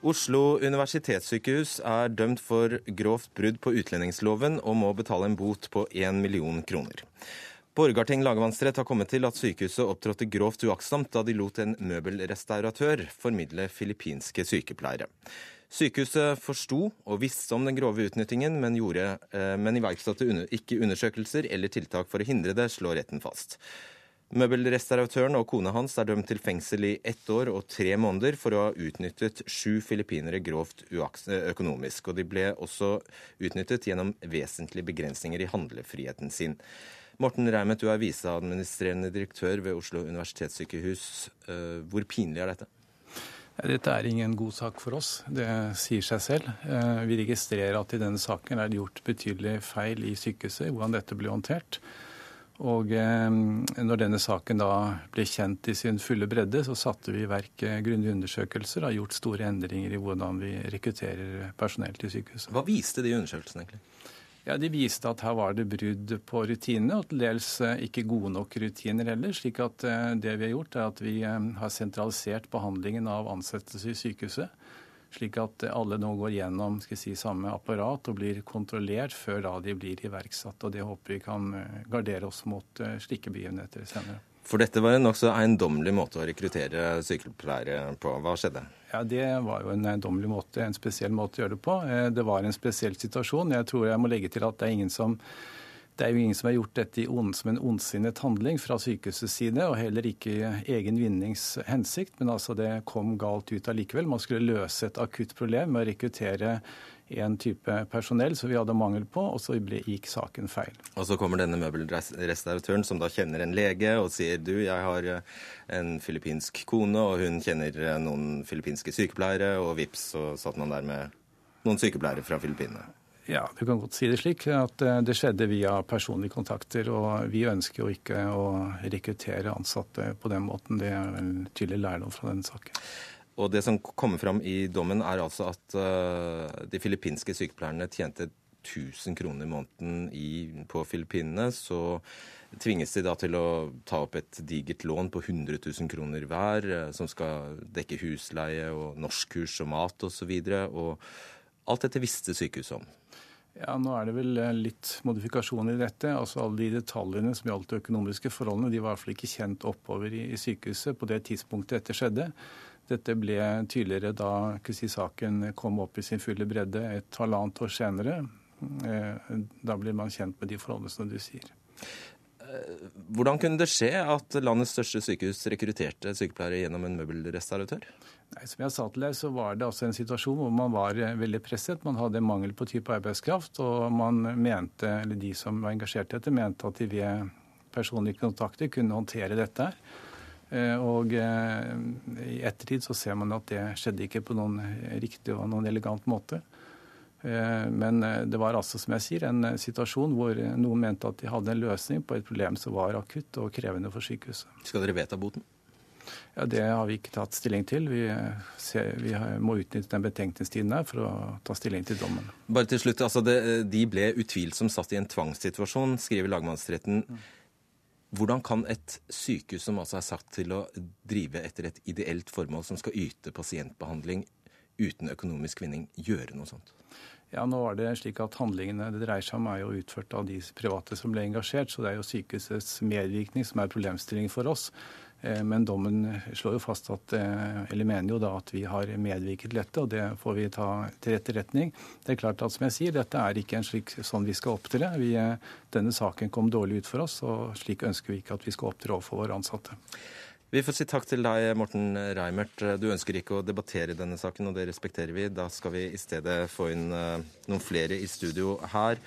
Oslo universitetssykehus er dømt for grovt brudd på utlendingsloven og må betale en bot på 1 million kroner. Borgarting lagmannsrett har kommet til at sykehuset opptrådte grovt uaktsomt da de lot en møbelrestauratør formidle filippinske sykepleiere. Sykehuset forsto og visste om den grove utnyttingen, men, gjorde, eh, men iverksatte ikke undersøkelser eller tiltak for å hindre det, slår retten fast. Møbelrestauratøren og kona hans er dømt til fengsel i ett år og tre måneder for å ha utnyttet sju filippinere grovt økonomisk. Og de ble også utnyttet gjennom vesentlige begrensninger i handlefriheten sin. Morten Reimet, du er viseadministrerende direktør ved Oslo universitetssykehus. Eh, Hvor pinlig er dette?
Dette er ingen god sak for oss, det sier seg selv. Eh, Vi registrerer at i denne saken er det gjort betydelige feil i sykehuset hvordan dette ble håndtert. Og eh, når denne saken da ble kjent i sin fulle bredde, så satte vi i verk eh, grundige undersøkelser og har gjort store endringer i hvordan vi rekrutterer personell til sykehuset.
Hva viste de undersøkelsene egentlig?
Ja, De viste at her var det brudd på rutinene, og til dels eh, ikke gode nok rutiner heller. slik at det vi har gjort, er at vi har sentralisert behandlingen av ansettelse i sykehuset. Slik at alle nå går gjennom skal si, samme apparat og blir kontrollert før da de blir iverksatt. og Det håper vi kan eh, gardere oss mot eh, slike begivenheter senere.
For dette var en nokså eiendommelig måte å rekruttere sykepleiere på. Hva skjedde?
Ja, Det var jo en eiendommelig måte, en spesiell måte å gjøre det på. Eh, Det var en spesiell situasjon. Jeg tror jeg må legge til at det er ingen som det er jo ingen som har gjort dette i ond, som en ondsinnet handling fra sykehusets side, og heller ikke i egen vinningshensikt, men altså det kom galt ut allikevel. Man skulle løse et akutt problem med å rekruttere en type personell som vi hadde mangel på, og så gikk saken feil.
Og så kommer denne møbelrestauratøren som da kjenner en lege og sier du, jeg har eh, en filippinsk kone, og hun kjenner eh, noen filippinske sykepleiere, og vips, så satt man der med noen sykepleiere fra Filippinene.
Ja, du kan godt si det slik at eh, det skjedde via personlige kontakter. Og vi ønsker jo ikke å rekruttere ansatte på den måten. Det er en tydelig lærdom fra denne saken.
Og det som kommer fram i dommen, er altså at eh, de filippinske sykepleierne tjente 1000 kroner i måneden i, på Filippinene. Så tvinges de da til å ta opp et digert lån på 100 000 kroner hver, eh, som skal dekke husleie og norskkurs og mat osv. Og, og alt dette visste sykehuset om.
Ja, Nå er det vel eh, litt modifikasjoner i dette. altså Alle de detaljene som gjaldt de økonomiske forholdene, de var i hvert fall ikke kjent oppover i, sykehuset på det tidspunktet dette skjedde. Dette ble tydeligere da si, saken kom opp i sin fulle bredde et halvannet år senere. Eh, Da blir man kjent med de forholdene som du sier.
Hvordan kunne det skje at landets største sykehus rekrutterte sykepleiere gjennom en møbelrestauratør?
Nei, som jeg sa til deg, så var det altså en situasjon hvor man var eh, veldig presset. Man hadde mangel på type arbeidskraft, og man mente, eller de som var engasjert i dette, mente at de ved personlige kontakter kunne håndtere dette. Eh, Og eh, i ettertid så ser man at det skjedde ikke på noen riktig og noen elegant måte. Eh, Men eh, det var altså, som jeg sier, en eh, situasjon hvor noen mente at de hadde en løsning på et problem som var akutt og krevende for sykehuset.
Skal dere vedta boten?
Ja, Det har vi ikke tatt stilling til. Vi, ser, vi må utnytte den betenkningstiden her for å ta stilling til dommen.
Bare til slutt, altså det, De ble utvilsomt satt i en tvangssituasjon, skriver lagmannsretten. Hvordan kan et sykehus som altså er satt til å drive etter et ideelt formål, som skal yte pasientbehandling uten økonomisk vinning, gjøre noe sånt?
Ja, nå var det slik at Handlingene det dreier seg om, er jo utført av de private som ble engasjert. Så det er jo sykehusets medvirkning som er problemstillingen for oss. Eh, men dommen slår jo fast at, eh, eller mener jo da at vi har medvirket til dette, og det får vi ta til etterretning. Det er klart at som jeg sier, dette er ikke en slik sånn vi skal opptre. Eh, denne saken kom dårlig ut for oss, og slik ønsker vi ikke at vi skal opptre overfor våre ansatte.
Vi får si takk til deg, Morten Reimert. Du ønsker ikke å debattere denne saken, og det respekterer vi. Da skal vi i stedet få inn noen flere i studio her.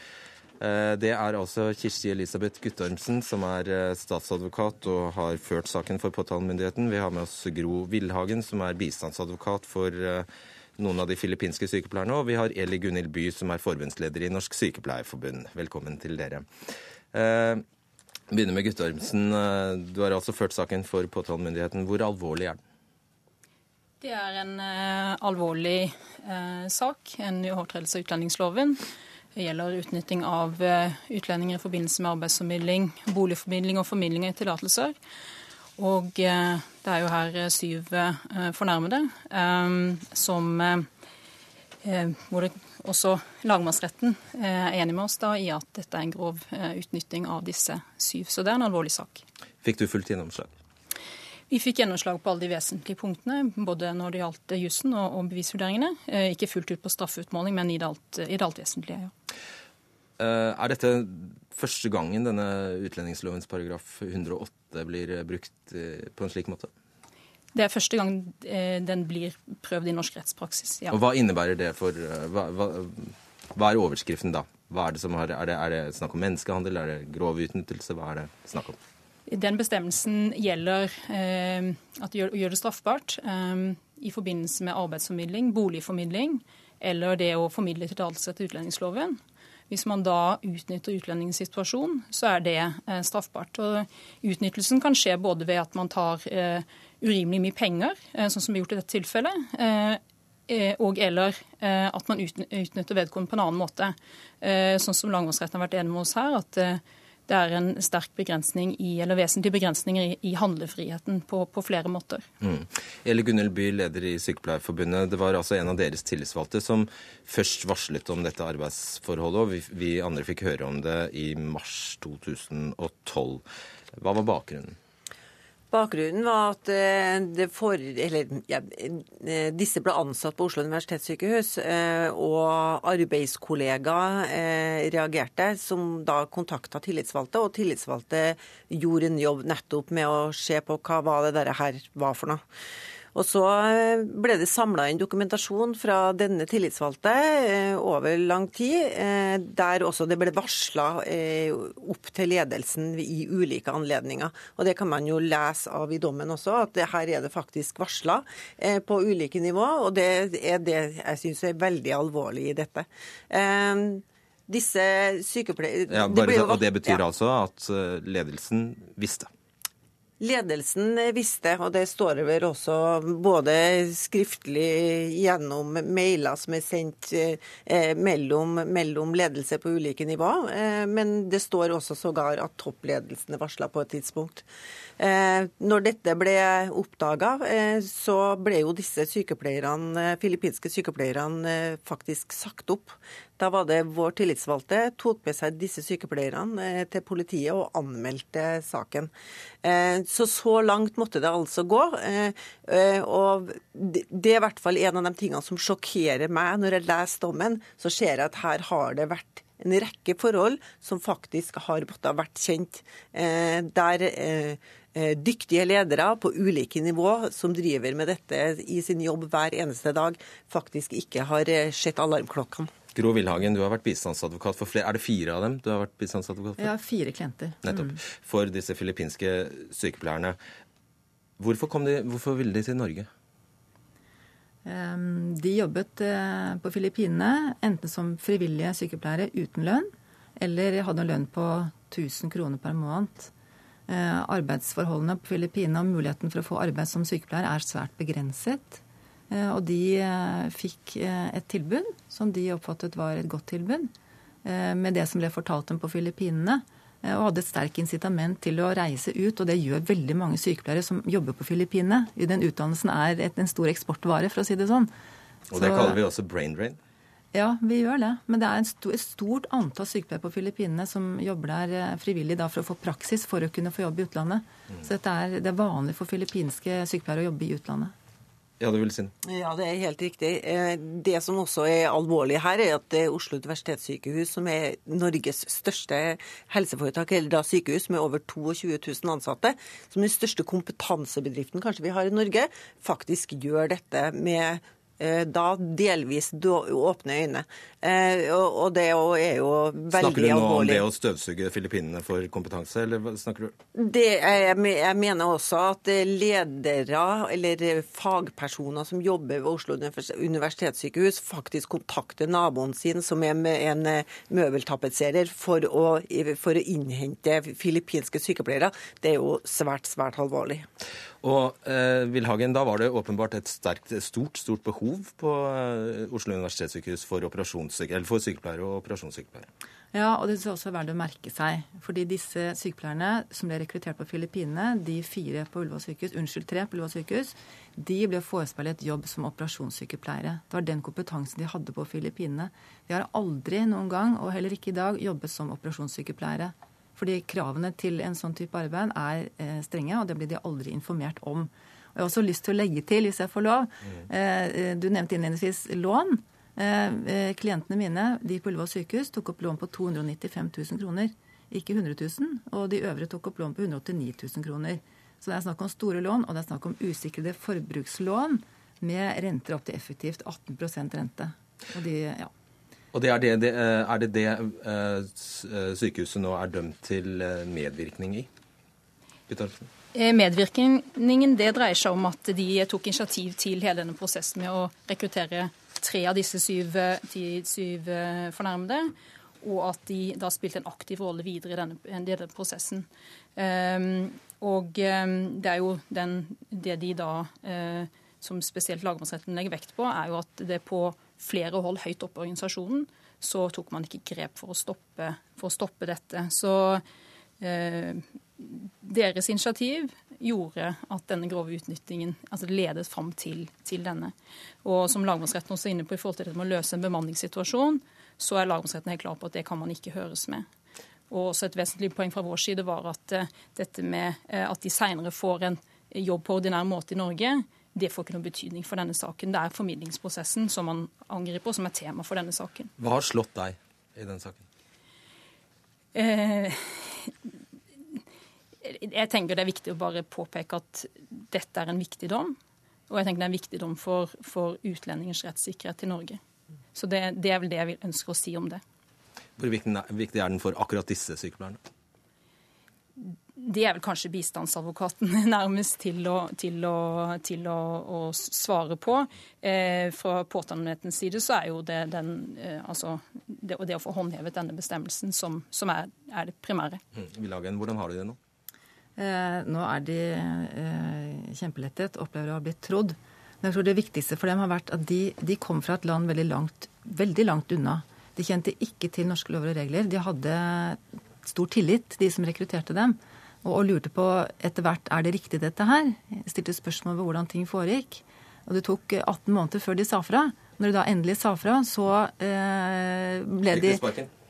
Eh, det er altså Kirsti Elisabeth Guttormsen, som er eh, statsadvokat og har ført saken for påtalemyndigheten. Vi har med oss Gro Villhagen, som er bistandsadvokat for eh, noen av de filippinske sykepleierne. Og vi har Eli Gunhild By, som er forbundsleder i Norsk Sykepleierforbund. Velkommen til dere. Begynner med Guttormsen. Du har altså ført saken for påtalemyndigheten. Hvor alvorlig er den?
Det er en uh, alvorlig uh, sak, en overtredelse av utlendingsloven. Det gjelder utnytting av uh, utlendinger i forbindelse med arbeidsformidling, boligformidling og formidling av tillatelser. Og eh, det er jo her eh, syv fornærmede som hvor det også lagmannsretten er enig med oss da, i at dette er en grov utnytting av disse syv. Så det er en alvorlig sak.
Fikk du fullt gjennomslag?
Vi fikk gjennomslag på alle de vesentlige punktene, både når det gjaldt jussen og, og bevisvurderingene. Ikke fullt ut på straffeutmåling, men i det alt, i det alt vesentlige. ja.
Eh, er dette første gangen denne utlendingslovens paragraf 108 blir brukt eh, på en slik måte?
Det er første gang eh, den blir prøvd i norsk rettspraksis, ja.
Og Hva innebærer det for hva, hva, hva er overskriften da? Er det, har, er, det, er, det, snakk om menneskehandel, er det grov utnyttelse? Hva er det snakk om?
Den bestemmelsen gjelder eh, at gjør, gjør det straffbart eh, i forbindelse med arbeidsformidling, boligformidling eller det å formidle tillatelse til utlendingsloven. Hvis man da utnytter utlendingens situasjon, så er det eh, straffbart. Og Utnyttelsen kan skje både ved at man tar eh, urimelig mye penger, eh, sånn som vi har gjort i dette tilfellet, og eller at man utnytter vedkommende på en annen måte. Sånn som lagmannsretten har vært enig med oss her, at det er en sterk begrensning i, eller vesentlige begrensninger i, handlefriheten på, på, flere måter. Mm.
Eli Gunhild By, leder i Sykepleierforbundet. Det var altså en av deres tillitsvalgte som først varslet om dette arbeidsforholdet, og vi, vi andre fikk høre om det i mars 2012. Hva var bakgrunnen?
Bakgrunnen var at eh, for, eller, ja, eh, disse ble ansatt på Oslo universitetssykehus, eh, og arbeidskollega reagerte, som da kontakta tillitsvalgte. Og tillitsvalgte gjorde en jobb nettopp med å se på hva det dette her var for noe. Og så eh, ble det samla inn dokumentasjon fra denne tillitsvalgte eh, over lang tid, eh, der også det ble varsla opp til ledelsen i ulike anledninger. Og det kan man jo lese av i dommen også, at her er det faktisk varsla på ulike nivå. Og det er det jeg syns er veldig alvorlig i dette. Disse sykepleierne
ja, det Og det betyr ja. altså at ledelsen visste?
Ledelsen visste, og det står det vel også både skriftlig gjennom mailer som er sendt eh, mellom, mellom, ledelse på ulike nivå, eh, men det står også sågar at toppledelsen er varsla på et tidspunkt. Eh, når dette ble oppdaga, eh, så ble jo disse sykepleierne, filippinske sykepleierne faktisk sagt opp. Da var det vår tillitsvalgte tok med seg disse sykepleierne eh, til politiet og anmeldte saken. Eh, så så langt måtte det altså gå. Eh, og det er i hvert fall en av de tingene som sjokkerer meg når jeg leser dommen. Så ser jeg at her har det vært en rekke forhold som faktisk har måttet ha vært kjent. Der dyktige ledere på ulike nivå som driver med dette i sin jobb hver eneste dag, faktisk ikke har sett alarmklokkene.
Gro Vilhagen, du har vært bistandsadvokat for flere. Er det fire av dem du har vært bistandsadvokat for?
Ja, fire klienter.
Nettopp. Mm. For disse filippinske sykepleierne. Hvorfor, kom de, hvorfor ville de til Norge?
Um, de jobbet uh, på Filippinene enten som frivillige sykepleiere uten lønn, eller hadde en lønn på 1000 kroner per måned. Uh, arbeidsforholdene på Filippinene og muligheten for å få arbeid som sykepleier er svært begrenset. Eh, og de eh, fikk eh, et tilbud som de oppfattet var et godt tilbud, med det som ble fortalt dem på Filippinene. Og hadde et sterkt incitament til å reise ut, og det gjør veldig mange sykepleiere som jobber på Filippinene. Den utdannelsen er en stor eksportvare, for å si det sånn.
Og det Så, kaller vi også brain drain?
Ja, vi gjør det. Men det er en stor, et stort antall sykepleiere på Filippinene som jobber der eh, frivillig da, for å få praksis for å kunne få jobb i utlandet. Så dette er, det er vanlig for filippinske sykepleiere å jobbe i utlandet.
Ja, du vil si det.
Ja, det er helt riktig. Eh, Det som også er alvorlig her, er at det er Oslo universitetssykehus, som er Norges største helseforetak, eller da sykehus med over 22 000 ansatte, som den største kompetansebedriften kanskje vi har i Norge, faktisk gjør dette med eh, da delvis åpne øyne. Eh, Og det er jo veldig alvorlig.
Snakker du nå om det å støvsuge Filippinene for kompetanse, eller snakker du
Det, jeg, mener også at ledere eller fagpersoner som jobber ved Oslo universitetssykehus, faktisk kontakter naboen sin, som er med en eh, møbeltapetserer, for for å innhente filippinske sykepleiere. Det er jo svært, svært alvorlig.
Og eh, Wilhagen, da var det åpenbart et sterkt, stort stort behov på eh, Oslo universitetssykehus for, for sykepleiere og operasjonssykepleiere.
Ja, og det er også er verdt å merke seg. Fordi disse sykepleierne som ble rekruttert på Filippinene, de fire på Ullevål sykehus, unnskyld, tre på Ullevål sykehus, de ble forespeilet jobb som operasjonssykepleiere. Det var den kompetansen de hadde på Filippinene. De har aldri noen gang, og heller ikke i dag, jobbet som operasjonssykepleiere. Fordi kravene til en sånn type arbeid er eh, strenge, og det blir de aldri informert om. Og jeg har også lyst til å legge til, hvis jeg får lov, eh, eh, du nevnte innledningsvis lån. Eh, eh, klientene mine de på Ullevål sykehus tok opp lån på 295 000 kroner, ikke 100 000. Og de øvrige tok opp lån på 189 000 kroner. Så det er snakk om store lån, og det er snakk om usikrede forbrukslån med renter opp til effektivt 18% rente. Og de, ja.
Og det er det, det, eh, er det det eh, eh, sykehuset nå er dømt til medvirkning i? Guttormsen?
Medvirkningen det dreier seg om at de tok initiativ til hele denne prosessen med å rekruttere tre av disse syv, syv fornærmede, og at de da spilte en aktiv rolle videre i denne, denne prosessen. Um, og um, det er jo den, det de da, uh, som spesielt lagmannsretten legger vekt på, er jo at det på flere hold høyt oppe i organisasjonen så tok man ikke grep for å stoppe, for å stoppe dette. Så eh, deres initiativ gjorde at denne grove utnyttingen altså ledet fram til, til denne. Og som lagmannsretten også er inne på i forhold til dette med å løse en bemanningssituasjon, så er lagmannsretten helt klar på at det kan man ikke høres med. Og også et vesentlig poeng fra vår side var at eh, dette med eh, at de seinere får en jobb på ordinær måte i Norge, det får ikke noen betydning for denne saken. Det er formidlingsprosessen som man angriper, som er tema for denne saken.
Hva har slått deg i denne saken?
Eh, jeg tenker det er viktig å bare påpeke at dette er en viktig dom. Og jeg tenker det er en viktig dom for, for utlendingers rettssikkerhet i Norge. Så det, det er vel det jeg vil ønske å si om det.
Hvor viktig viktig er den for akkurat disse sykepleierne?
Det er vel kanskje bistandsadvokaten [laughs] nærmest til å, til å, til å, å svare på. Eh, fra påtalemyndighetens side så er jo det, den, eh, altså, det, det å få håndhevet denne bestemmelsen som, som er, er det primære.
Vilhagen, hvordan har de det nå?
Eh, nå er de eh, kjempelettet, opplever å ha blitt trodd. Men jeg tror det viktigste for dem har vært at de, de kom fra et land veldig langt, veldig langt unna. De kjente ikke til norske lover og regler. De hadde stor tillit, de som rekrutterte dem. Og, og lurte på etter hvert er det riktig dette her. Jeg Stilte spørsmål ved hvordan ting foregikk. Og det tok eh, 18 måneder før de sa fra. Når de da endelig sa fra, så eh, ble de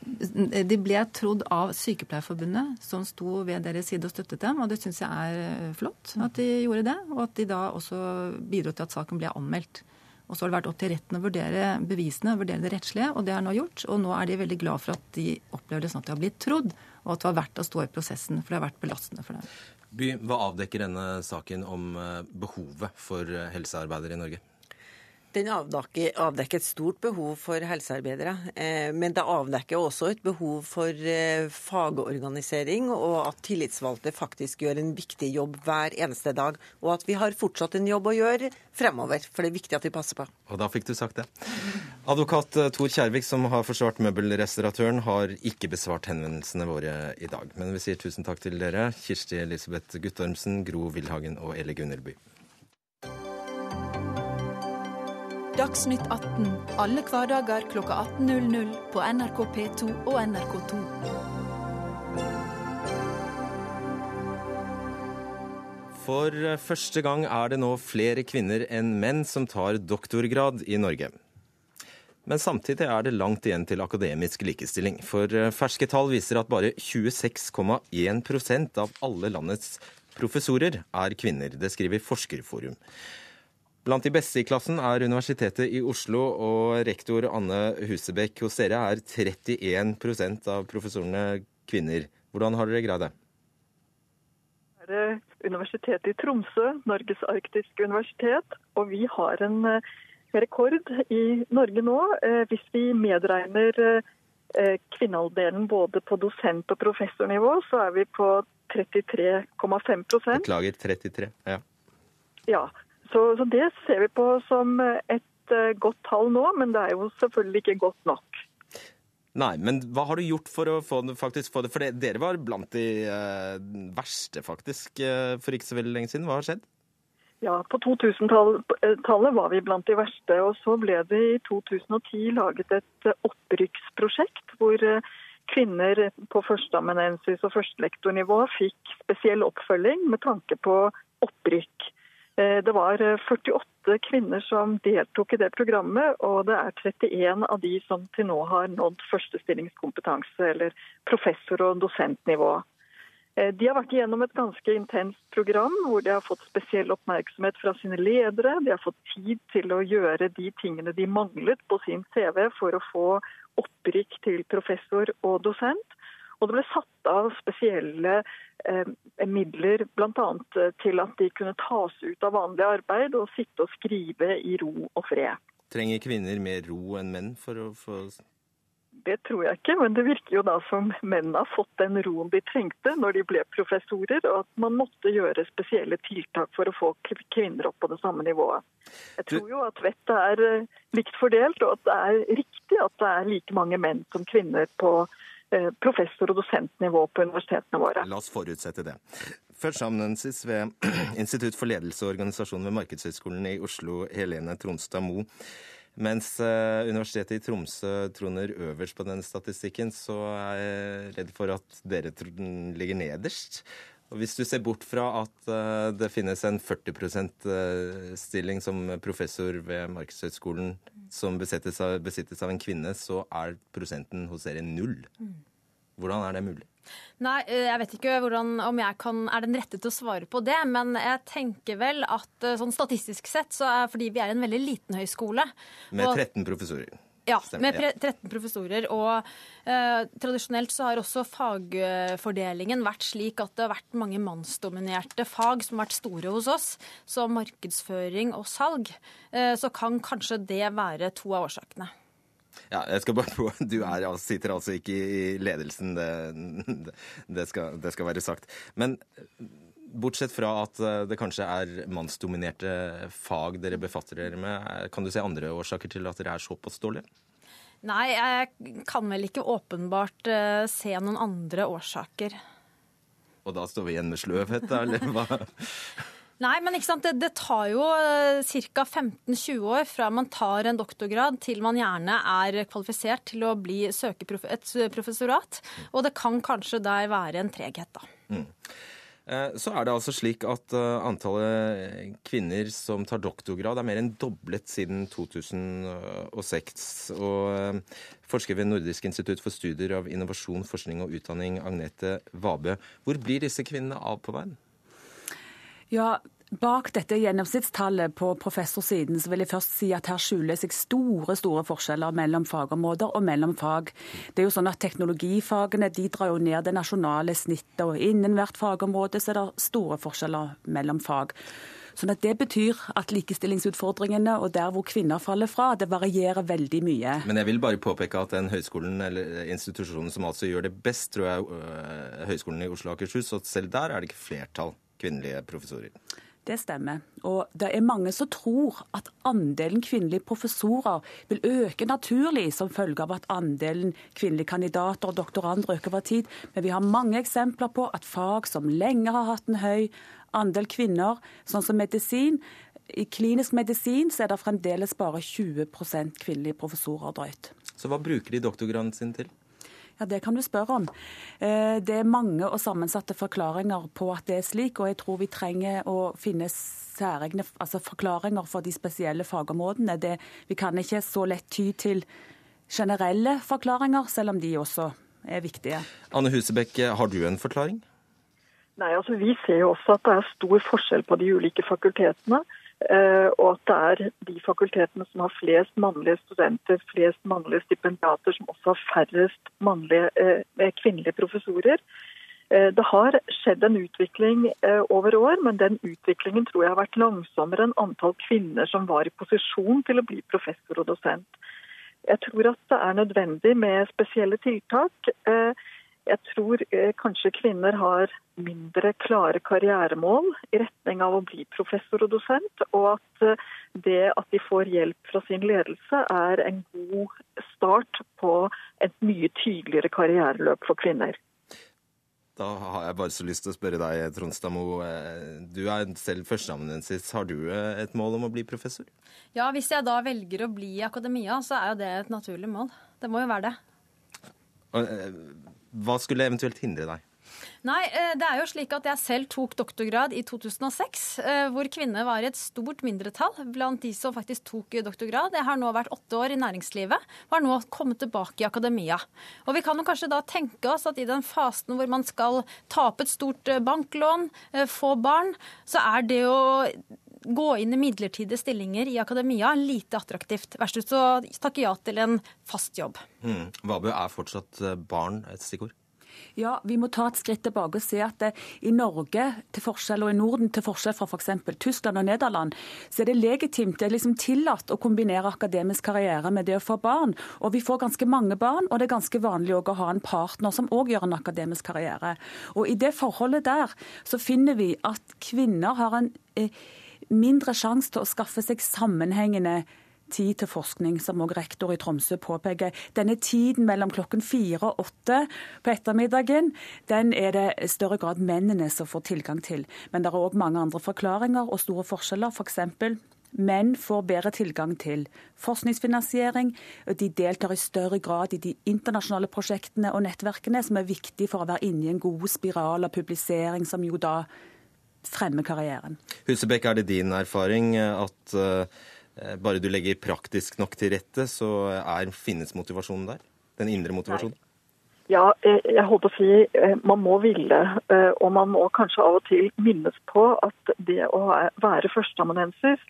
de
ble trodd av Sykepleierforbundet, som sto ved deres side og støttet dem. Og det syns jeg er eh, flott at de gjorde det, og at de da også bidro til at saken ble anmeldt. Og så har det vært opp til retten å vurdere bevisene, vurdere det rettslige, og det er nå gjort. Og nå er de veldig glad for at de opplever det sånn at de har blitt trodd, og at det var verdt å stå i prosessen, for det har vært belastende for dem.
By, hva avdekker denne saken om eh, behovet for eh, helsearbeidere i Norge?
Den avdekker, avdekker et stort behov for helsearbeidere, eh, men det avdekker også et behov for eh, fagorganisering, og at tillitsvalgte faktisk gjør en viktig jobb hver eneste dag. Og at vi har fortsatt en jobb å gjøre fremover, for det er viktig at vi passer på.
Og da fikk du sagt det. Advokat eh, Tor Kjærvik, som har forsvart møbelrestauratøren, har ikke besvart henvendelsene våre i dag. Men vi sier tusen takk til dere, Kirsti Elisabeth Guttormsen, Gro Wilhagen og Elle Gunnelby.
Dagsnytt 18 alle hverdager kl 18.00 på NRK P2 og NRK2.
For eh, første gang er det nå flere kvinner enn menn som tar doktorgrad i Norge. Men samtidig er det langt igjen til akademisk likestilling. For eh, ferske tall viser at bare 26,1% av alle landets professorer er kvinner. Det skriver Forskerforum. Blant de beste i klassen er Universitetet i Oslo, og rektor Anne Husebekk hos dere er 31% av professorene kvinner. Hvordan har dere greid det?
Det er Universitetet i Tromsø, Norges arktiske universitet, og vi har en eh, rekord i Norge nå. Eh, hvis vi medregner eh, kvinneandelen både på dosent- og professornivå, så er vi på 33,5%
Beklager, 33. Ja.
Ja, så, så det ser vi på som et eh, godt tall nå, men det er jo selvfølgelig ikke godt nok.
Nei, men hva har du gjort for å få det, faktisk få det? For det, dere var blant de eh, verste, faktisk, eh, for ikke så veldig lenge siden. Hva har skjedd?
Ja, på 2000-tallet var vi blant de verste. Og så ble det i 2010 laget et eh, opprykksprosjekt hvor eh, kvinner på førsteamanuensis og førstelektornivå fikk spesiell oppfølging med tanke på opprykk. Eh, Det var eh, 48 kvinner som deltok i det programmet, og det er 31 av de som til nå har nådd førstestillingskompetanse, eller professor- og dosentnivå. Eh, De har vært igjennom et ganske intenst program hvor de har fått spesiell oppmerksomhet fra sine ledere. De har fått tid til å gjøre de tingene de manglet på sin CV for å få opprykk til professor og dosent. Og det ble satt av spesielle eh, midler bl.a. til at de kunne tas ut av vanlig arbeid og sitte og skrive i ro og fred.
Trenger kvinner mer ro enn menn for å få
Det tror jeg ikke, men det virker jo da som mennene har fått den roen de trengte når de ble professorer, og at man måtte gjøre spesielle tiltak for å få kvinner opp på det samme nivået. Jeg tror jo at vettet er eh, likt fordelt, og at det er riktig at det er like mange menn som kvinner på eh, professor- og dosentnivå på universitetene våre.
La oss forutsette det. Førsteamanuensis ved [clears throat] Institutt for ledelse og organisasjon ved Markedshøgskolen i Oslo, Helene Tronstad Moe. Mens eh, Universitetet i Tromsø troner øverst på den statistikken, så er jeg redd for at dere tr- ligger nederst. Og Hvis du ser bort fra at eh, det finnes en 40% stilling som professor ved Markedshøgskolen som besittes av, besittes av en kvinne, så er prosenten hos dere null. Hvordan er det mulig?
Nei, eh, jeg vet ikke hvordan, om jeg kan, er den rette til å svare på det, men jeg tenker vel at eh, sånn statistisk sett, så er fordi vi er en veldig liten høyskole
Med 13 professorer.
Ja, med 13 professorer. Og eh, tradisjonelt så har også fagfordelingen vært slik at det har vært mange mannsdominerte fag som har vært store hos oss, som markedsføring og salg. Eh, så kan kanskje det være to av årsakene.
Ja, jeg skal bare [laughs] på, Du er, sitter altså ikke i ledelsen, det, det, skal, det skal være sagt. Men bortsett fra at eh, det kanskje er mannsdominerte fag dere befatter dere med, eh, kan du se andre årsaker til at dere er såpass dårlige?
Nei, jeg kan vel ikke åpenbart eh, se noen andre årsaker.
Og da står vi igjen med sløvhet, da, eller hva? [laughs]
Nei, men ikke sant? Det, det tar jo ca. 15-20 år fra man tar en doktorgrad til man gjerne er kvalifisert til å bli søke et professorat. Og det kan kanskje der være en treghet, da.
Mm. Eh, Så er det altså slik at eh, antallet kvinner som tar doktorgrad er mer enn doblet siden 2006. Og eh, forsker ved Nordisk institutt for studier av innovasjon, forskning og utdanning, Agnete Vabø. Hvor blir disse kvinnene av på veien?
Ja, Bak dette gjennomsnittstallet på professorsiden så vil jeg først si at her skjuler seg store store forskjeller mellom fagområder og mellom fag. Det er jo sånn at Teknologifagene de drar jo ned det nasjonale snittet, og innen hvert fagområde så er det store forskjeller mellom fag. Sånn at Det betyr at likestillingsutfordringene og der hvor kvinner faller fra, det varierer veldig mye.
Men jeg vil bare påpeke at den høyskolen eller institusjonen som altså gjør det best, tror jeg er Høgskolen i Oslo og Akershus, og selv der er det ikke flertall kvinnelige professorer.
Det stemmer. Og det er mange som tror at andelen kvinnelige professorer vil øke naturlig som følge av at andelen kvinnelige kandidater og doktorander øker over tid. Men vi har mange eksempler på at fag som lenge har hatt en høy andel kvinner, sånn som medisin, i klinisk medisin så er det fremdeles bare 20% kvinnelige professorer drøyt.
Så hva bruker de doktorgraden sin til?
Ja, Det kan du spørre om. Eh, det er mange og sammensatte forklaringer på at det er slik, og jeg tror vi trenger å finne særegne altså forklaringer for de spesielle fagområdene. Det, vi kan ikke så lett ty til generelle forklaringer, selv om de også er viktige.
Anne Husebekk, har du en forklaring?
Nei, altså Vi ser jo også at det er stor forskjell på de ulike fakultetene. Eh, og at det er de fakultetene som har flest mannlige studenter, flest mannlige stipendiater, som også har færrest mannlige, eh, kvinnelige professorer. Eh, det har skjedd en utvikling over år, men den utviklingen tror jeg har vært langsommere enn antall kvinner som var i posisjon til å bli professor og dosent. Jeg tror at det er nødvendig med spesielle tiltak. Jeg tror eh, kanskje kvinner har mindre klare karrieremål i retning av å bli professor og dosent, og at eh, det at de får hjelp fra sin ledelse er en god start på et mye tydeligere karriereløp for kvinner.
Da har jeg bare så lyst til å spørre deg, Trondstadmo. Eh, du er selv førsteamanuensis. Har du et mål om å bli professor?
Ja, hvis jeg da velger å bli i akademia, så er jo det et naturlig mål. Det må jo være det.
Hva skulle eventuelt hindre deg?
Nei, eh, det er jo slik at Jeg selv tok doktorgrad i 2006, eh, hvor kvinner var i et stort mindretall blant de som faktisk tok doktorgrad. Jeg har nå vært åtte år i næringslivet og har nå kommet tilbake i akademia. Og Vi kan jo kanskje da tenke oss at i den fasen hvor man skal tape et stort eh, banklån, få barn, så er det å gå inn i midlertidige stillinger i akademia lite attraktivt. Verst ut så takke ja til en fast jobb.
Mm. Vabø, er fortsatt eh, barn et stikkord?
Ja, vi må ta et skritt tilbake og se at det, i Norge til forskjell, og i Norden til forskjell fra f.eks. For Tyskland og Nederland, så er det legitimt, det er liksom tillatt å kombinere akademisk karriere med det å få barn. Og vi får ganske mange barn, og det er ganske vanlig å ha en partner som òg gjør en akademisk karriere. Og i det forholdet der så finner vi at kvinner har en eh, mindre sjanse til å skaffe seg sammenhengende tid til forskning, som også rektor i Tromsø påpeker. Denne tiden mellom klokken fire og åtte på ettermiddagen, den er det i større grad mennene som får tilgang til. Men det er òg mange andre forklaringer og store forskjeller. For eksempel, Menn får bedre tilgang til forskningsfinansiering. De deltar i større grad i de internasjonale prosjektene og nettverkene, som er viktig for å være inne i en god spiral av publisering, som jo da fremme karrieren.
Husebekk, er det din erfaring at uh, bare du legger praktisk nok til rette, så er, finnes motivasjonen der? Den indre motivasjonen?
Ja, jeg holdt på å si eh, man må ville. Eh, og man må kanskje av og til minnes på at det å være førsteamanuensis,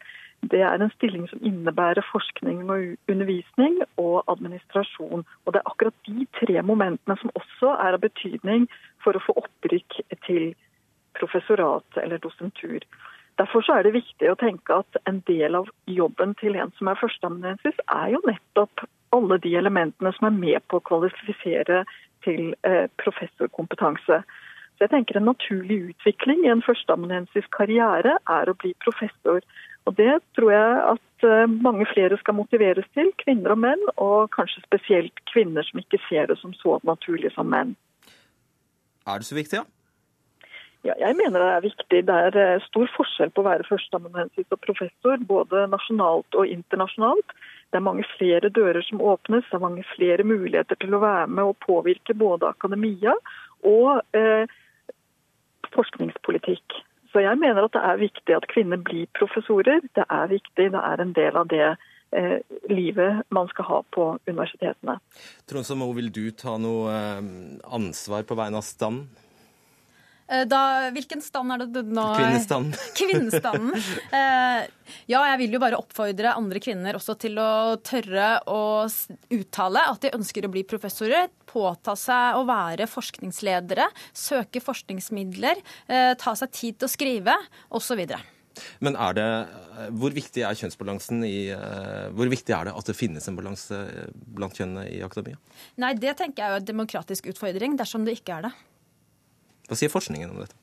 det er en stilling som innebærer forskning og undervisning og administrasjon. Og det er akkurat de tre momentene som også er av betydning for å få opprykk til professorat eller dosentur. Derfor er det viktig å tenke at en del av jobben til en som er førsteamanuensis, er jo nettopp alle de elementene som er med på å kvalifisere til eh, professorkompetanse. Så jeg tenker En naturlig utvikling i en førsteamanuensis karriere er å bli professor. Og Det tror jeg at eh, mange flere skal motiveres til, kvinner og menn, og kanskje spesielt kvinner som ikke ser det som så naturlig som menn.
Er det så viktig, ja?
Ja, jeg mener det er viktig. Det er eh, stor forskjell på å være førsteamanuensis og professor, både nasjonalt og internasjonalt. Det er mange flere dører som åpnes, det er mange flere muligheter til å være med og påvirke både akademia og eh, forskningspolitikk. Så jeg mener at det er viktig at kvinner blir professorer. Det er viktig, det er en del av det eh, livet man skal ha på universitetene.
Trond Samo, vil du ta noe eh, ansvar på vegne av standen?
Eh, da, hvilken stand er det du nå?
Kvinnestanden. [laughs]
Kvinnestanden. Eh, ja, jeg vil jo bare oppfordre andre kvinner også til å tørre å uttale at de ønsker å bli professorer. Påta seg å være forskningsledere, søke forskningsmidler, eh, ta seg tid til å skrive osv.
Men er det, hvor viktig er kjønnsbalansen i Hvor viktig er det at det finnes en balanse blant kjønnene i akademia?
Nei, Det tenker jeg er en demokratisk utfordring, dersom det ikke er det.
Hva sier forskningen om dette?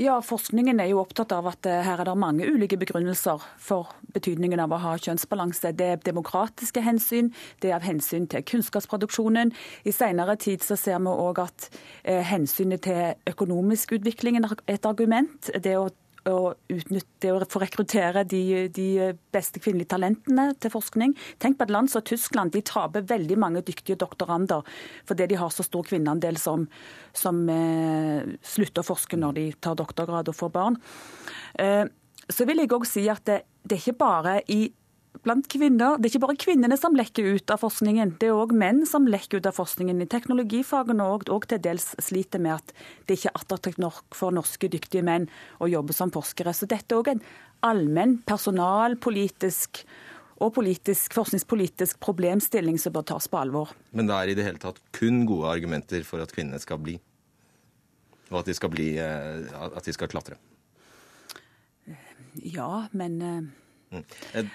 Ja, Forskningen er jo opptatt av at eh, her er det mange ulike begrunnelser for betydningen av å ha kjønnsbalanse. Det er demokratiske hensyn, det er av hensyn til kunnskapsproduksjonen. I senere tid så ser vi òg at eh, hensynet til økonomisk utvikling er et argument. Det å å utnytte og få rekruttere de, de, beste kvinnelige talentene til forskning. Tenk på et land som Tyskland. De taper veldig mange dyktige doktorander fordi de har så stor kvinneandel som, som eh, slutter å forske når de tar doktorgrad og får barn. Eh, så vil jeg òg si at det, det er ikke bare i blant kvinner. Det er ikke bare kvinnene som lekker ut av forskningen, det er òg menn som lekker ut av forskningen. I teknologifagene og, og til dels sliter med at det ikke er attraktivt nok for norske dyktige menn å jobbe som forskere. Så dette er òg en allmenn personalpolitisk og politisk, forskningspolitisk problemstilling som bør tas på alvor.
Men det er i det hele tatt kun gode argumenter for at kvinnene skal bli? Og at de skal, bli, eh, at de skal klatre?
Ja, men
mm.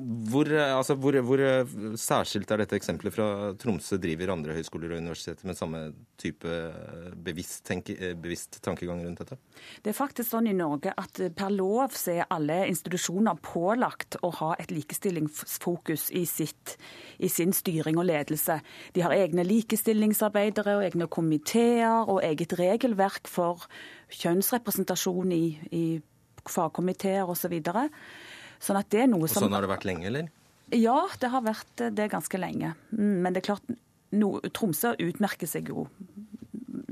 Eh, hvor, eh, altså, hvor, hvor, eh, særskilt er dette eksempelet fra Tromsø driver andre høyskoler og universiteter med samme type eh, bevisst, tenke, bevisst, tankegang rundt dette?
Det er faktisk sånn i Norge at per lov så er alle institusjoner pålagt å ha et likestillingsfokus i, sitt, i sin styring og ledelse. De har egne likestillingsarbeidere og egne komiteer og eget regelverk for kjønnsrepresentasjon i, i fagkomiteer osv.
Sånn at det er noe som... Og sånn har det vært lenge, eller?
Ja, det har vært det ganske lenge. Mm, men det er klart, no, Tromsø utmerker seg jo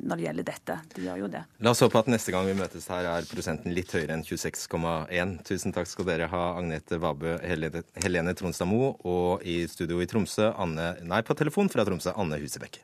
når det gjelder dette. De gjør jo det.
La oss håpe at neste gang vi møtes her er prosenten litt høyere enn 26,1. Tusen takk skal dere ha, Agnete Vabø, Helene, Helene Tronstad Moe, og i studio i Tromsø, Anne, nei, på telefon fra Tromsø, Anne Husebekk.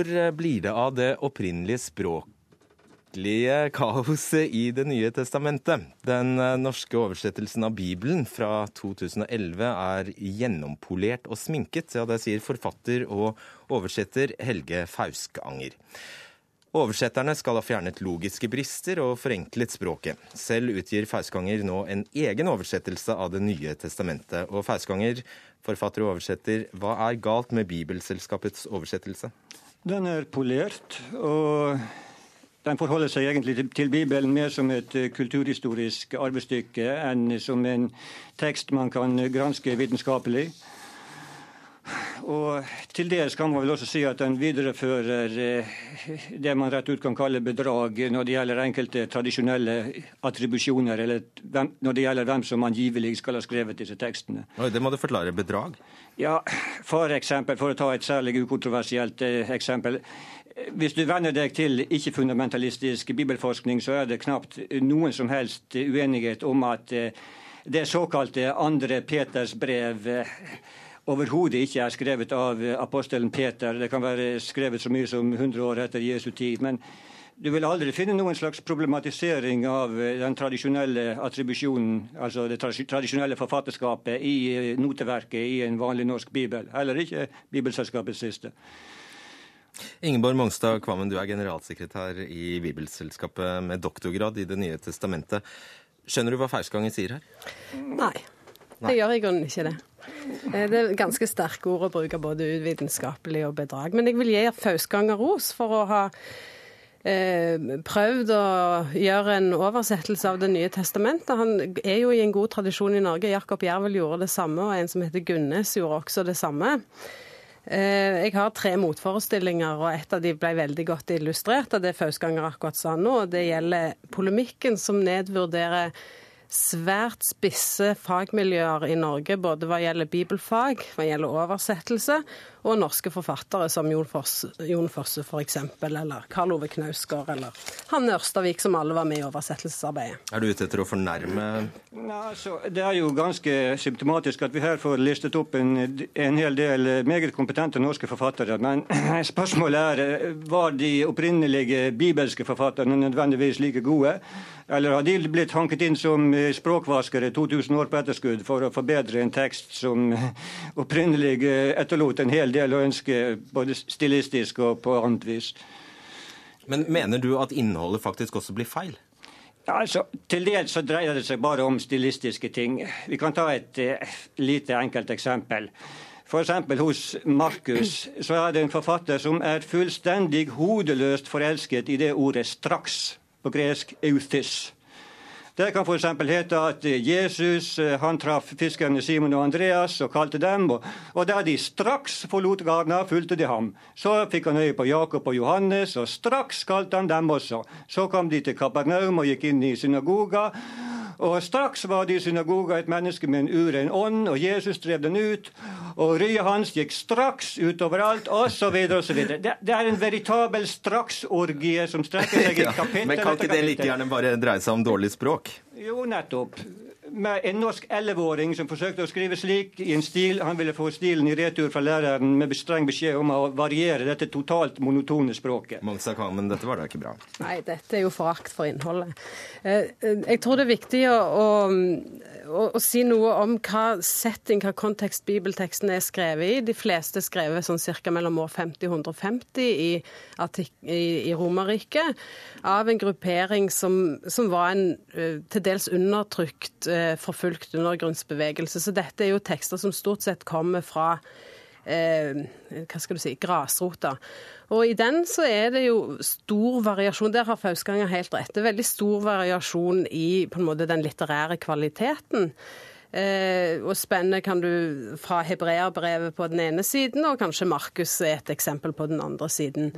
Hvor eh, blir det av det opprinnelige språklige kaoset i Det nye testamentet? Den eh, norske oversettelsen av Bibelen fra 2011 er gjennompolert og sminket. Ja, det sier forfatter og oversetter Helge Fauskanger. Oversetterne skal ha fjernet logiske brister og forenklet språket. Selv utgir Fauskanger nå en egen oversettelse av Det nye testamentet. Og Fauskanger, forfatter og oversetter, hva er galt med Bibelselskapets oversettelse?
Den er polert, og den forholder seg egentlig til Bibelen mer som et eh, kulturhistorisk arbeidsstykke enn som en tekst man kan granske vitenskapelig. Og til dels kan man vel også si at den viderefører eh, det man rett ut kan kalle bedrag når det gjelder enkelte tradisjonelle attribusjoner, eller når det gjelder hvem som angivelig skal ha skrevet disse tekstene.
Det må du forklare. Bedrag?
Ja, for eksempel, for å ta et særlig ukontroversielt eh, eksempel. Hvis du venner deg til ikke-fundamentalistisk bibelforskning, så er det knapt noen som helst uenighet om at eh, det såkalte andre Peters brev overhodet ikke er skrevet av apostelen Peter. Det kan være skrevet så mye som 100 år etter Jesu tid. men du vil aldri finne noen slags problematisering av eh, den tradisjonelle attribusjonen, altså det tradisjonelle forfatterskapet, i eh, noteverket i en vanlig norsk bibel. Heller ikke Bibelselskapets siste.
Ingeborg Mongstad Kvammen, du er generalsekretær i Bibelselskapet med doktorgrad i Det nye testamentet. Skjønner du hva Feilsgangen sier her?
Nei. Det gjør i grunnen ikke det. Eh, det er ganske sterke ord å bruke både uvitenskapelig og bedrag. Men jeg vil gi Fausganger ros for å ha Eh, prøvd å gjøre en oversettelse av Det nye testamentet. Han er jo i en god tradisjon i Norge. Jakob Jervel gjorde det samme, og en som heter Gunnes gjorde også det samme. Eh, jeg har tre motforestillinger, og et av de ble veldig godt illustrert av det Fausganger akkurat sa nå. Det gjelder polemikken som nedvurderer svært spisse fagmiljøer i Norge, både hva gjelder bibelfag, hva gjelder oversettelse, og norske forfattere som Jon Fosse, Jon Fosse f.eks., eller Karl Ove Knausgård, eller Hanne Ørstavik, som alle var med i oversettelsesarbeidet.
Er du ute etter å fornærme
Nei, altså, Det er jo ganske symptomatisk at vi her får listet opp en, en hel del meget kompetente norske forfattere. Men [clears throat] spørsmålet er var de opprinnelige bibelske forfatterne nødvendigvis like gode? Eller har de blitt hanket inn som eh, språkvaskere 2000 år på etterskudd for å forbedre en tekst som opprinnelig eh, etterlot en hel del å ønske, både stilistisk og på annet vis?
Men mener du at innholdet faktisk også blir feil?
Ja, altså, Til dels så dreier det seg bare om stilistiske ting. Vi kan ta et uh, lite enkelt eksempel. F.eks. hos Markus så er det en forfatter som er fullstendig hodeløst forelsket i det ordet 'straks' på gresk euthys. Det kan f.eks. hete at Jesus eh, han traff fiskerne Simon og Andreas og kalte dem, og, og da de straks forlot Garna, fulgte de ham. Så fikk han øye på Jakob og Johannes, og straks kalte han dem også. Så kom de til Kapernaum og gikk inn i synagoga. Og straks var det i synagoga et menneske med en uren ånd, og Jesus drev den ut. Og ryet hans gikk straks utover alt, osv. osv. Det, det er en veritabel straksorgie som strekker seg i [laughs]
Ja,
kapittel
men kan ikke det like gjerne bare dreie seg om dårlig språk?
Jo, nettopp. Med en norsk elleveåring som forsøkte å skrive slik i en stil Han ville få stilen i retur fra læreren med streng beskjed om å variere dette totalt monotone språket.
Men dette var da ikke bra.
Nei, dette er jo forakt for innholdet. Eh, eh, Jeg tror det er viktig å, å, å, å si noe om hva setting, hva kontekst bibelteksten er skrevet i. De fleste er skrevet sånn ca. mellom år 50 og 150 i, artik i, i Romerriket. Av en gruppering som, som var en til dels undertrykt, forfulgt undergrunnsbevegelse. Så dette er jo tekster som stort sett kommer fra eh, hva skal du si, grasrota. Og i den så er det jo stor variasjon. Der har Fauskanger helt rett. Det er veldig stor variasjon i på en måte den litterære kvaliteten. Eh, og spennet kan du fra hebreerbrevet på den ene siden, og kanskje Markus er et eksempel på den andre siden.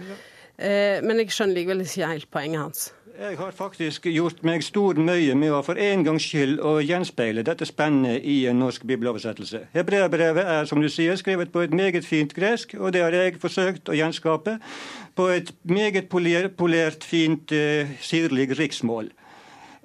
Eh, men jeg skjønner likevel ikke helt poenget hans.
Jeg har faktisk gjort meg stor møye med å for en gangs skyld å gjenspeile dette spennet i en norsk bibeloversettelse. Hebreabrevet er, som du sier, skrevet på et meget fint gresk, og det har jeg forsøkt å gjenskape på et meget polert, polert, fint, uh, sirlig riksmål.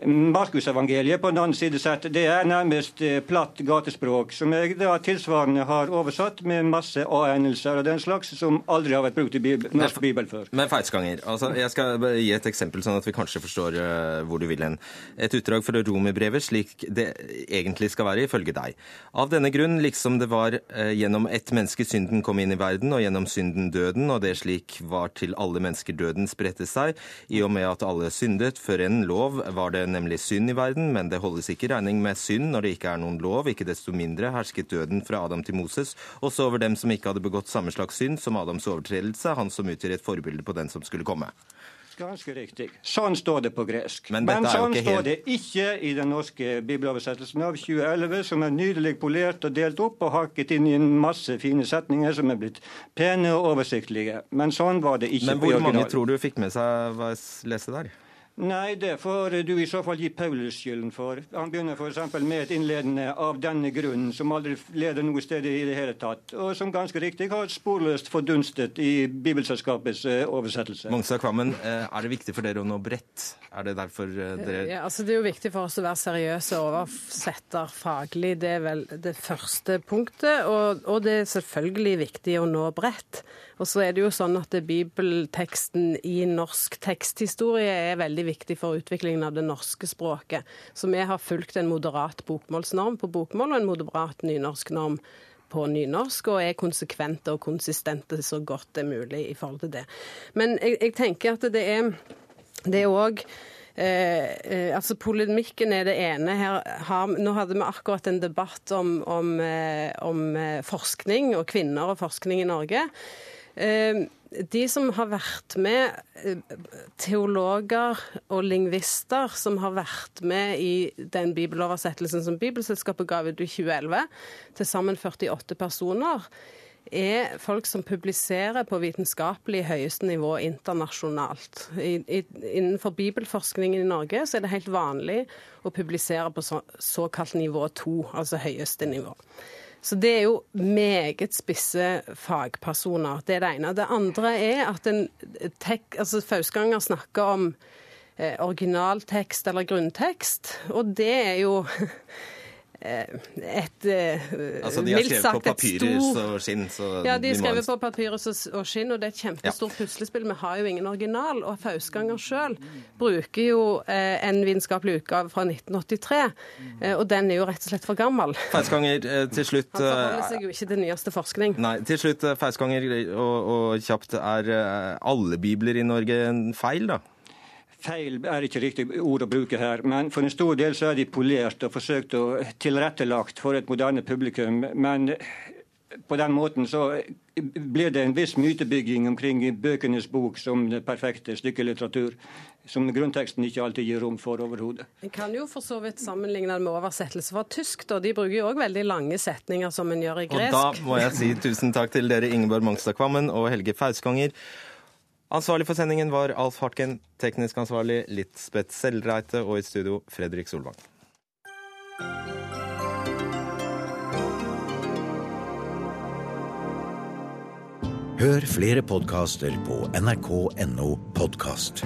Markusevangeliet på den andre side sett, det er nærmest eh, platt gatespråk, som jeg da tilsvarende har oversatt med masse a-endelser og den slags som aldri har vært brukt i bibel, norsk bibel før.
Men feilskanger. Altså, jeg skal gi et eksempel, sånn at vi kanskje forstår eh, hvor du vil hen. Et utdrag fra romerbrevet, slik det egentlig skal være, ifølge deg. Av denne grunn, liksom det var eh, gjennom ett menneske synden kom inn i verden, og gjennom synden døden, og det slik var til alle mennesker døden spredte seg, i og med at alle syndet før en lov, var det nemlig synd i verden, men det holdes ikke regning med synd når det ikke er noen lov, ikke desto mindre hersket døden fra Adam til Moses, også over dem som ikke hadde begått samme slags synd som Adams overtredelse, han som utgjør et forbilde på den som skulle komme.
Ganske riktig. Sånn står det på gresk.
Men
Men, sånn
helt...
står det ikke i den norske bibeloversettelsen av 2011, som er nydelig polert og delt opp og hakket inn i en masse fine setninger som er blitt pene og oversiktlige. Men sånn var det ikke
Men
på
hvor mange tror du fikk med seg s- leste der?
Nei, det får du i så fall gi Paulus skylden for. Han begynner f.eks. med et innledende 'av denne grunnen', som aldri leder noe sted i det hele tatt, og som ganske riktig har sporløst fordunstet i Bibelselskapets eh, oversettelse.
Mongstad Kvammen, eh, er det viktig for dere å nå bredt? Er det derfor eh, dere
Ja, altså Det er jo viktig for oss å være seriøse og oversetter faglig. Det er vel det første punktet. Og, og det er selvfølgelig viktig å nå bredt. Og så er det jo sånn at bibelteksten i norsk teksthistorie er veldig viktig for utviklingen av det norske språket. Så vi har fulgt en moderat bokmålsnorm på bokmål og en moderat nynorsknorm på nynorsk, og er konsekvente og konsistente så godt det er mulig i forhold til det. Men jeg, jeg tenker at det er det er òg Eh, eh, altså Polemikken er det ene. Her har, nå hadde vi akkurat en debatt om, om, eh, om eh, forskning og kvinner og forskning i Norge. Eh, de som har vært med, eh, teologer og lingvister som har vært med i den bibeloversettelsen som Bibelselskapet ga ut i 2011, til sammen 48 personer, er folk som publiserer på vitenskapelig høyeste nivå internasjonalt. I, i, innenfor bibelforskningen i Norge så er det helt vanlig å publisere på så, såkalt nivå to, altså høyeste nivå. Så det er jo meget spisse fagpersoner. Det er det ene. Det andre er at en tek, altså Fauskanger snakker om eh, originaltekst eller grunntekst, og det er jo [laughs] et eh,
Altså, de har
mildt sagt
på
et
papyrus og skinn, så
Ja, de
har
skrevet på papyrus og- skinn, og det er et kjempestort puslespill. Vi har jo ingen original, og Fausganger sjøl bruker jo eh, en vitenskapelig utgave fra 1983, eh, og den er jo rett og slett for gammel.
Feilskanger, eh, til slutt
Han forholder
eh,
seg jo ikke til nyeste forskning.
Nei, til slutt, Fausganger og, og kjapt, er eh, alle bibler i Norge en feil, da?
Feil er ikke riktig ord å bruke her, men for en stor del så er de polert og forsøkt å tilrettelagt for et moderne publikum. Men på den måten så blir det en viss mytebygging omkring bøkenes bok som det perfekte stykket litteratur, som grunnteksten ikke alltid gir rom for overhodet.
En kan jo for så vidt sammenligne det med oversettelse fra tysk. Da. De bruker jo òg veldig lange setninger, som en gjør i gresk.
Og da må jeg si tusen takk til dere Ingeborg Mongstad Kvammen og Helge Fauskanger. Ansvarlig for sendingen var Alf Hartgen, teknisk ansvarlig Lisbeth Selreite og i studio Fredrik Solvang.
Hør flere podkaster på nrk.no podkast.